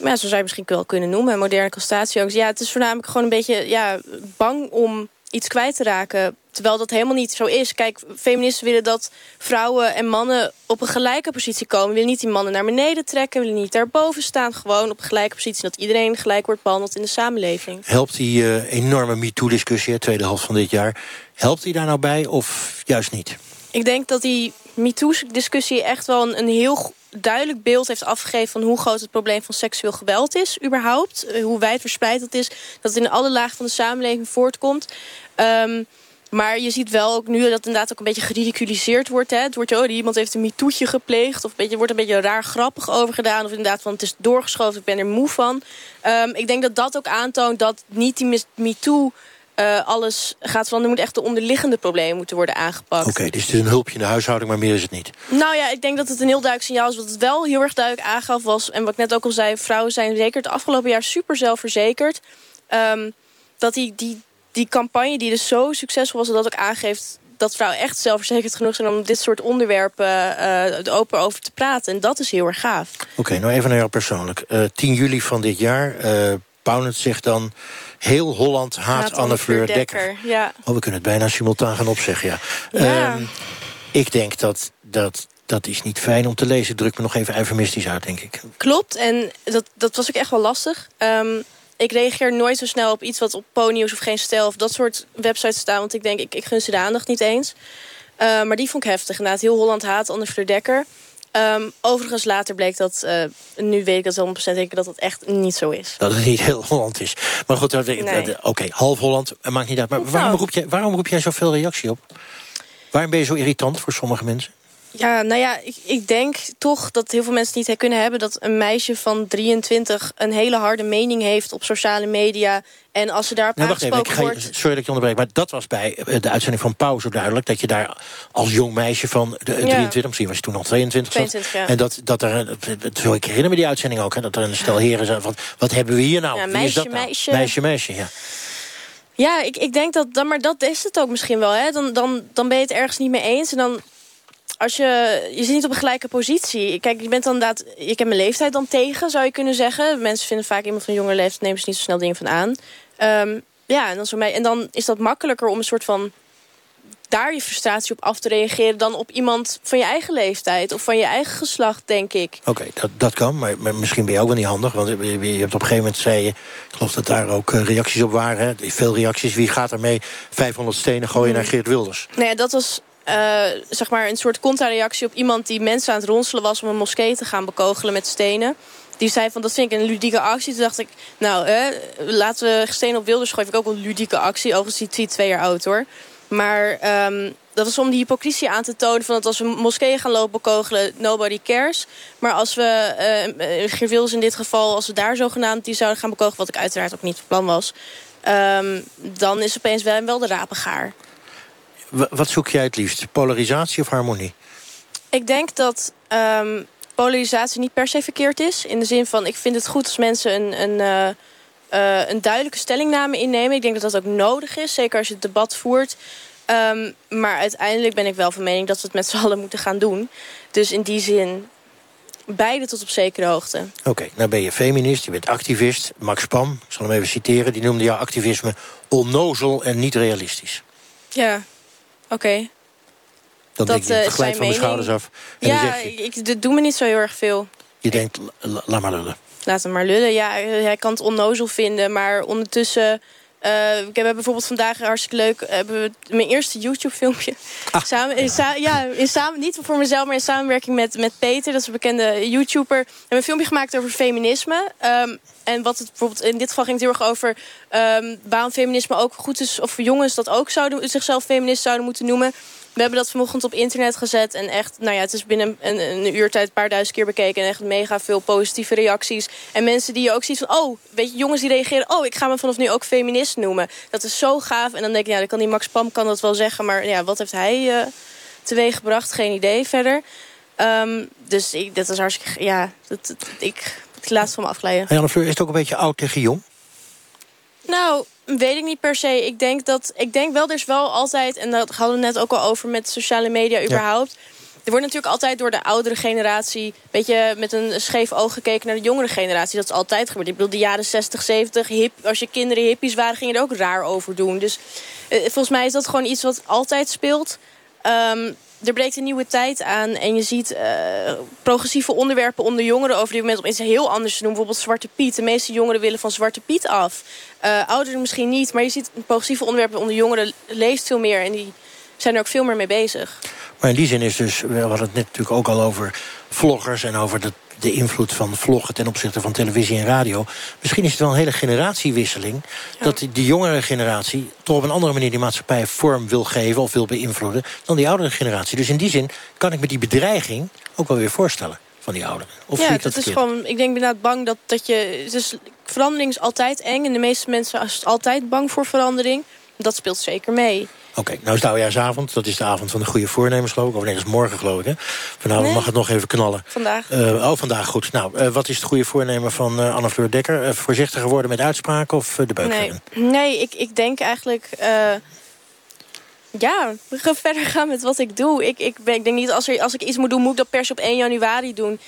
Ja, zo zou je misschien wel kunnen noemen. Moderne castatieangst. Ja, het is voornamelijk gewoon een beetje ja, bang om iets kwijt te raken. terwijl dat helemaal niet zo is. Kijk, feministen willen dat vrouwen en mannen op een gelijke positie komen. We willen niet die mannen naar beneden trekken. We willen niet daarboven staan. Gewoon op een gelijke positie. Dat iedereen gelijk wordt behandeld in de samenleving. Helpt die uh, enorme MeToo-discussie, tweede helft van dit jaar... helpt die daar nou bij of juist niet? Ik denk dat die MeToo-discussie echt wel een, een heel duidelijk beeld heeft afgegeven... van hoe groot het probleem van seksueel geweld is, überhaupt. Eh, hoe wijd verspreid dat is. Dat het in alle lagen van de samenleving voortkomt. Um, maar je ziet wel ook nu dat het inderdaad ook een beetje geridiculiseerd wordt. Hè. Het wordt, oh, iemand heeft een mitoetje gepleegd. Of een beetje, wordt een beetje raar grappig over gedaan. Of inderdaad van het is doorgeschoven, ik ben er moe van. Um, ik denk dat dat ook aantoont dat niet die MeToo... Uh, alles gaat van, er moet echt de onderliggende problemen moeten worden aangepakt. Oké, okay, dus het is een hulpje in de huishouding, maar meer is het niet. Nou ja, ik denk dat het een heel duidelijk signaal is. Wat het wel heel erg duidelijk aangaf was... en wat ik net ook al zei, vrouwen zijn zeker het afgelopen jaar super zelfverzekerd. Um, dat die, die, die campagne die dus zo succesvol was... dat ook aangeeft dat vrouwen echt zelfverzekerd genoeg zijn... om dit soort onderwerpen uh, open over te praten. En dat is heel erg gaaf. Oké, okay, nou even naar jou persoonlijk. Uh, 10 juli van dit jaar... Pauwnet zegt dan... Heel Holland haat, haat Anne Fleur Dekker. Dekker. Ja. Oh, we kunnen het bijna simultaan gaan opzeggen, ja. ja. Uh, ik denk dat, dat dat is niet fijn om te lezen. Druk me nog even eufemistisch uit, denk ik. Klopt, en dat, dat was ook echt wel lastig. Um, ik reageer nooit zo snel op iets wat op Ponyus of Geen Stijl... of dat soort websites staan, want ik denk, ik, ik gun ze de aandacht niet eens. Uh, maar die vond ik heftig, inderdaad. Heel Holland haat Anders Verdekker. Um, overigens, later bleek dat, uh, nu weet ik dat 100% zeker dat het echt niet zo is. Dat het niet heel Holland is. Maar goed, nee. oké, okay, half Holland, maakt niet uit. Maar waarom, nou. roep jij, waarom roep jij zoveel reactie op? Waarom ben je zo irritant voor sommige mensen? Ja, nou ja, ik, ik denk toch dat heel veel mensen niet kunnen hebben... dat een meisje van 23 een hele harde mening heeft op sociale media... en als ze daarop nou, wacht even, ik ga, wordt... Sorry dat ik je onderbreek, maar dat was bij eh, de uitzending van Pauw zo duidelijk... dat je daar als jong meisje van de, 23, ja. misschien was je toen al 22... 22 zat, ja. En dat, dat er, zo ik herinner me die uitzending ook... Hè, dat er een stel heren zijn van, wat hebben we hier nou? Ja, meisje, nou? meisje. Meisje, meisje, ja. Ja, ik, ik denk dat, dan, maar dat is het ook misschien wel. Hè? Dan, dan, dan ben je het ergens niet mee eens en dan als je, je zit niet op een gelijke positie. Kijk, je bent dan inderdaad, ik heb mijn leeftijd dan tegen, zou je kunnen zeggen. Mensen vinden vaak iemand van jonge leeftijd, nemen ze niet zo snel dingen van aan. Um, ja, en dan, zo mee, en dan is dat makkelijker om een soort van daar je frustratie op af te reageren... dan op iemand van je eigen leeftijd of van je eigen geslacht, denk ik. Oké, okay, dat, dat kan, maar, maar, misschien ben je ook wel niet handig. Want je, je hebt op een gegeven moment, zei je... ik geloof dat daar ook uh, reacties op waren. Hè? Veel reacties. Wie gaat er mee 500 stenen gooien mm. naar Geert Wilders? Nee, nou dat was uh, zeg maar een soort contra-reactie op iemand die mensen aan het ronselen was... om een moskee te gaan bekogelen met stenen. Die zei van, dat vind ik een ludieke actie. Toen dacht ik, nou, eh, laten we stenen op Wilders gooien. Vind ik ook een ludieke actie. Overigens die twee jaar oud, hoor. Maar um, dat was om die hypocrisie aan te tonen... van dat als we moskeeën gaan lopen bekogelen, nobody cares. Maar als we, uh, in dit geval... als we daar zogenaamd die zouden gaan bekogelen... wat ik uiteraard ook niet van plan was... Um, dan is opeens wel, wel de rapengaar. Wat zoek jij het liefst? Polarisatie of harmonie? Ik denk dat um, polarisatie niet per se verkeerd is. In de zin van, ik vind het goed als mensen een, een, uh, uh, een duidelijke stellingname innemen. Ik denk dat dat ook nodig is, zeker als je het debat voert. Um, maar uiteindelijk ben ik wel van mening dat we het met z'n allen moeten gaan doen. Dus in die zin, beide tot op zekere hoogte. Oké, okay, nou ben je feminist, je bent activist. Max Pam, ik zal hem even citeren, die noemde jouw activisme onnozel en niet realistisch. Ja, Oké. Okay. Dan dat, denk je, uh, glijdt van mijn schouders af. En ja, zeg je, ik, dat doet me niet zo heel erg veel. Je denkt, laat maar lullen. Laat hem maar lullen. Ja, hij kan het onnozel vinden, maar ondertussen... Ik heb bijvoorbeeld vandaag hartstikke leuk... hebben we mijn eerste YouTube-filmpje. Ah. Samen, in, sa ja, in samen, niet voor mezelf, maar in samenwerking met, met Peter. Dat is een bekende YouTuber. We hebben een filmpje gemaakt over feminisme. Um, en wat het bijvoorbeeld in dit geval ging het heel erg over... Um, waarom feminisme ook goed is... of jongens dat ook zouden, zichzelf feminist zouden moeten noemen. We hebben dat vanochtend op internet gezet. En echt, nou ja, het is binnen een, een uurtijd een paar duizend keer bekeken. En echt mega veel positieve reacties. En mensen die je ook ziet van... oh, weet je, jongens die reageren... oh, ik ga me vanaf nu ook feminist noemen. Dat is zo gaaf. En dan denk ik, ja, dan kan die Max Pam kan dat wel zeggen. Maar ja, wat heeft hij uh, teweeg gebracht? Geen idee verder. Um, dus ik, dat is hartstikke... Ja, ik ik laat het van me afglijden. Janne Fleur, is het ook een beetje oud tegen jong? Nou, weet ik niet per se. Ik denk, dat, ik denk wel, er is wel altijd... en dat hadden we net ook al over met sociale media überhaupt... er wordt natuurlijk altijd door de oudere generatie... een beetje met een scheef oog gekeken naar de jongere generatie. Dat is altijd gebeurd. Ik bedoel, de jaren 60, 70, hip, als je kinderen hippies waren... ging je er ook raar over doen. Dus uh, volgens mij is dat gewoon iets wat altijd speelt. Um, er breekt een nieuwe tijd aan en je ziet uh, progressieve onderwerpen onder jongeren over dit moment om iets heel anders te doen. Bijvoorbeeld Zwarte Piet. De meeste jongeren willen van Zwarte Piet af. Uh, ouderen misschien niet, maar je ziet progressieve onderwerpen onder jongeren leest veel meer en die zijn er ook veel meer mee bezig. Maar in die zin is dus, we hadden het net natuurlijk ook al over vloggers en over de, de invloed van vloggen ten opzichte van televisie en radio. Misschien is het wel een hele generatiewisseling. Ja. Dat die jongere generatie toch op een andere manier die maatschappij vorm wil geven of wil beïnvloeden dan die oudere generatie. Dus in die zin kan ik me die bedreiging ook wel weer voorstellen van die ouderen. Of ja, zie ik dat dat is gewoon. Ik denk inderdaad bang dat, dat je. Dus verandering is altijd eng en de meeste mensen zijn altijd bang voor verandering. Dat speelt zeker mee. Oké, okay, nou is het oudejaarsavond. Dat is de avond van de goede voornemens, geloof ik. Of nee, dat is morgen, geloof ik. Hè? Vanavond nee. mag het nog even knallen. Vandaag. Uh, oh, vandaag, goed. Nou, uh, wat is het goede voornemen van uh, Anne-Fleur Dekker? Voorzichtiger worden met uitspraken of de beuk Nee, nee ik, ik denk eigenlijk... ja, we gaan verder gaan met wat ik doe. Ik, ik, ben, ik denk niet, als, er, als ik iets moet doen, moet ik dat pers op 1 januari doen.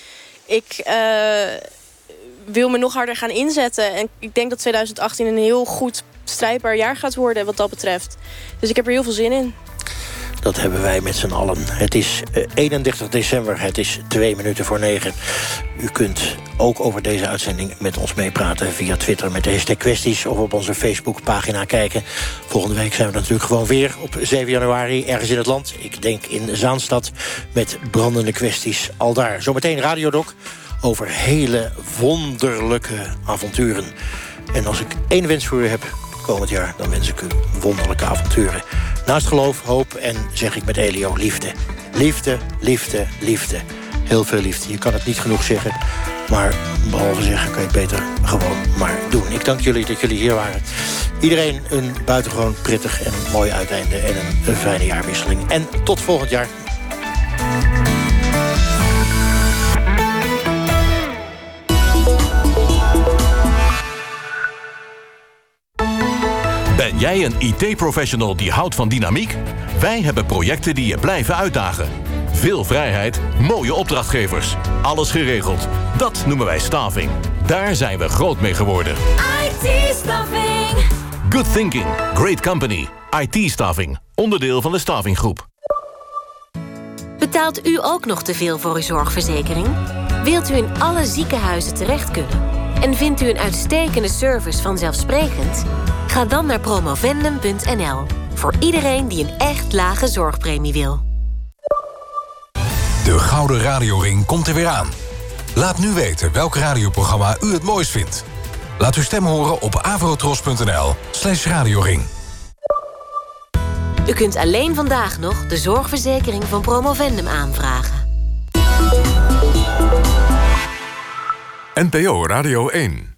Ik wil me nog harder gaan inzetten. En ik denk dat 2018 een heel goed strijdbaar jaar gaat worden wat dat betreft. Dus ik heb er heel veel zin in. Dat hebben wij met z'n allen. Het is 31 december, het is twee minuten voor negen. U kunt ook over deze uitzending met ons meepraten... via Twitter met de hashtag kwesties of op onze Facebookpagina kijken. Volgende week zijn we natuurlijk gewoon weer op 7 januari... ergens in het land, ik denk in Zaanstad, met brandende kwesties. Al daar. Zometeen Radiodoc over hele wonderlijke avonturen. En als ik één wens voor u heb komend jaar... dan wens ik u wonderlijke avonturen. Naast geloof, hoop en, zeg ik met Elio, liefde. Liefde, liefde, liefde. Heel veel liefde. Je kan het niet genoeg zeggen. Maar behalve zeggen kan je het beter gewoon maar doen. Ik dank jullie dat jullie hier waren. Iedereen een buitengewoon prettig en mooi uiteinde... en een fijne jaarwisseling. En tot volgend jaar. Ben jij een IT-professional die houdt van dynamiek? Wij hebben projecten die je blijven uitdagen. Veel vrijheid, mooie opdrachtgevers. Alles geregeld. Dat noemen wij staffing. Daar zijn we groot mee geworden. IT-staffing. Good thinking. Great company. IT-staffing. Onderdeel van de staffinggroep. Betaalt u ook nog te veel voor uw zorgverzekering? Wilt u in alle ziekenhuizen terecht kunnen? En vindt u een uitstekende service vanzelfsprekend? Ga dan naar promovendum.nl. Voor iedereen die een echt lage zorgpremie wil. De Gouden Radioring komt er weer aan. Laat nu weten welk radioprogramma u het mooist vindt. Laat uw stem horen op avrotros.nl slash radioring. U kunt alleen vandaag nog de zorgverzekering van Promovendum aanvragen. NPO Radio 1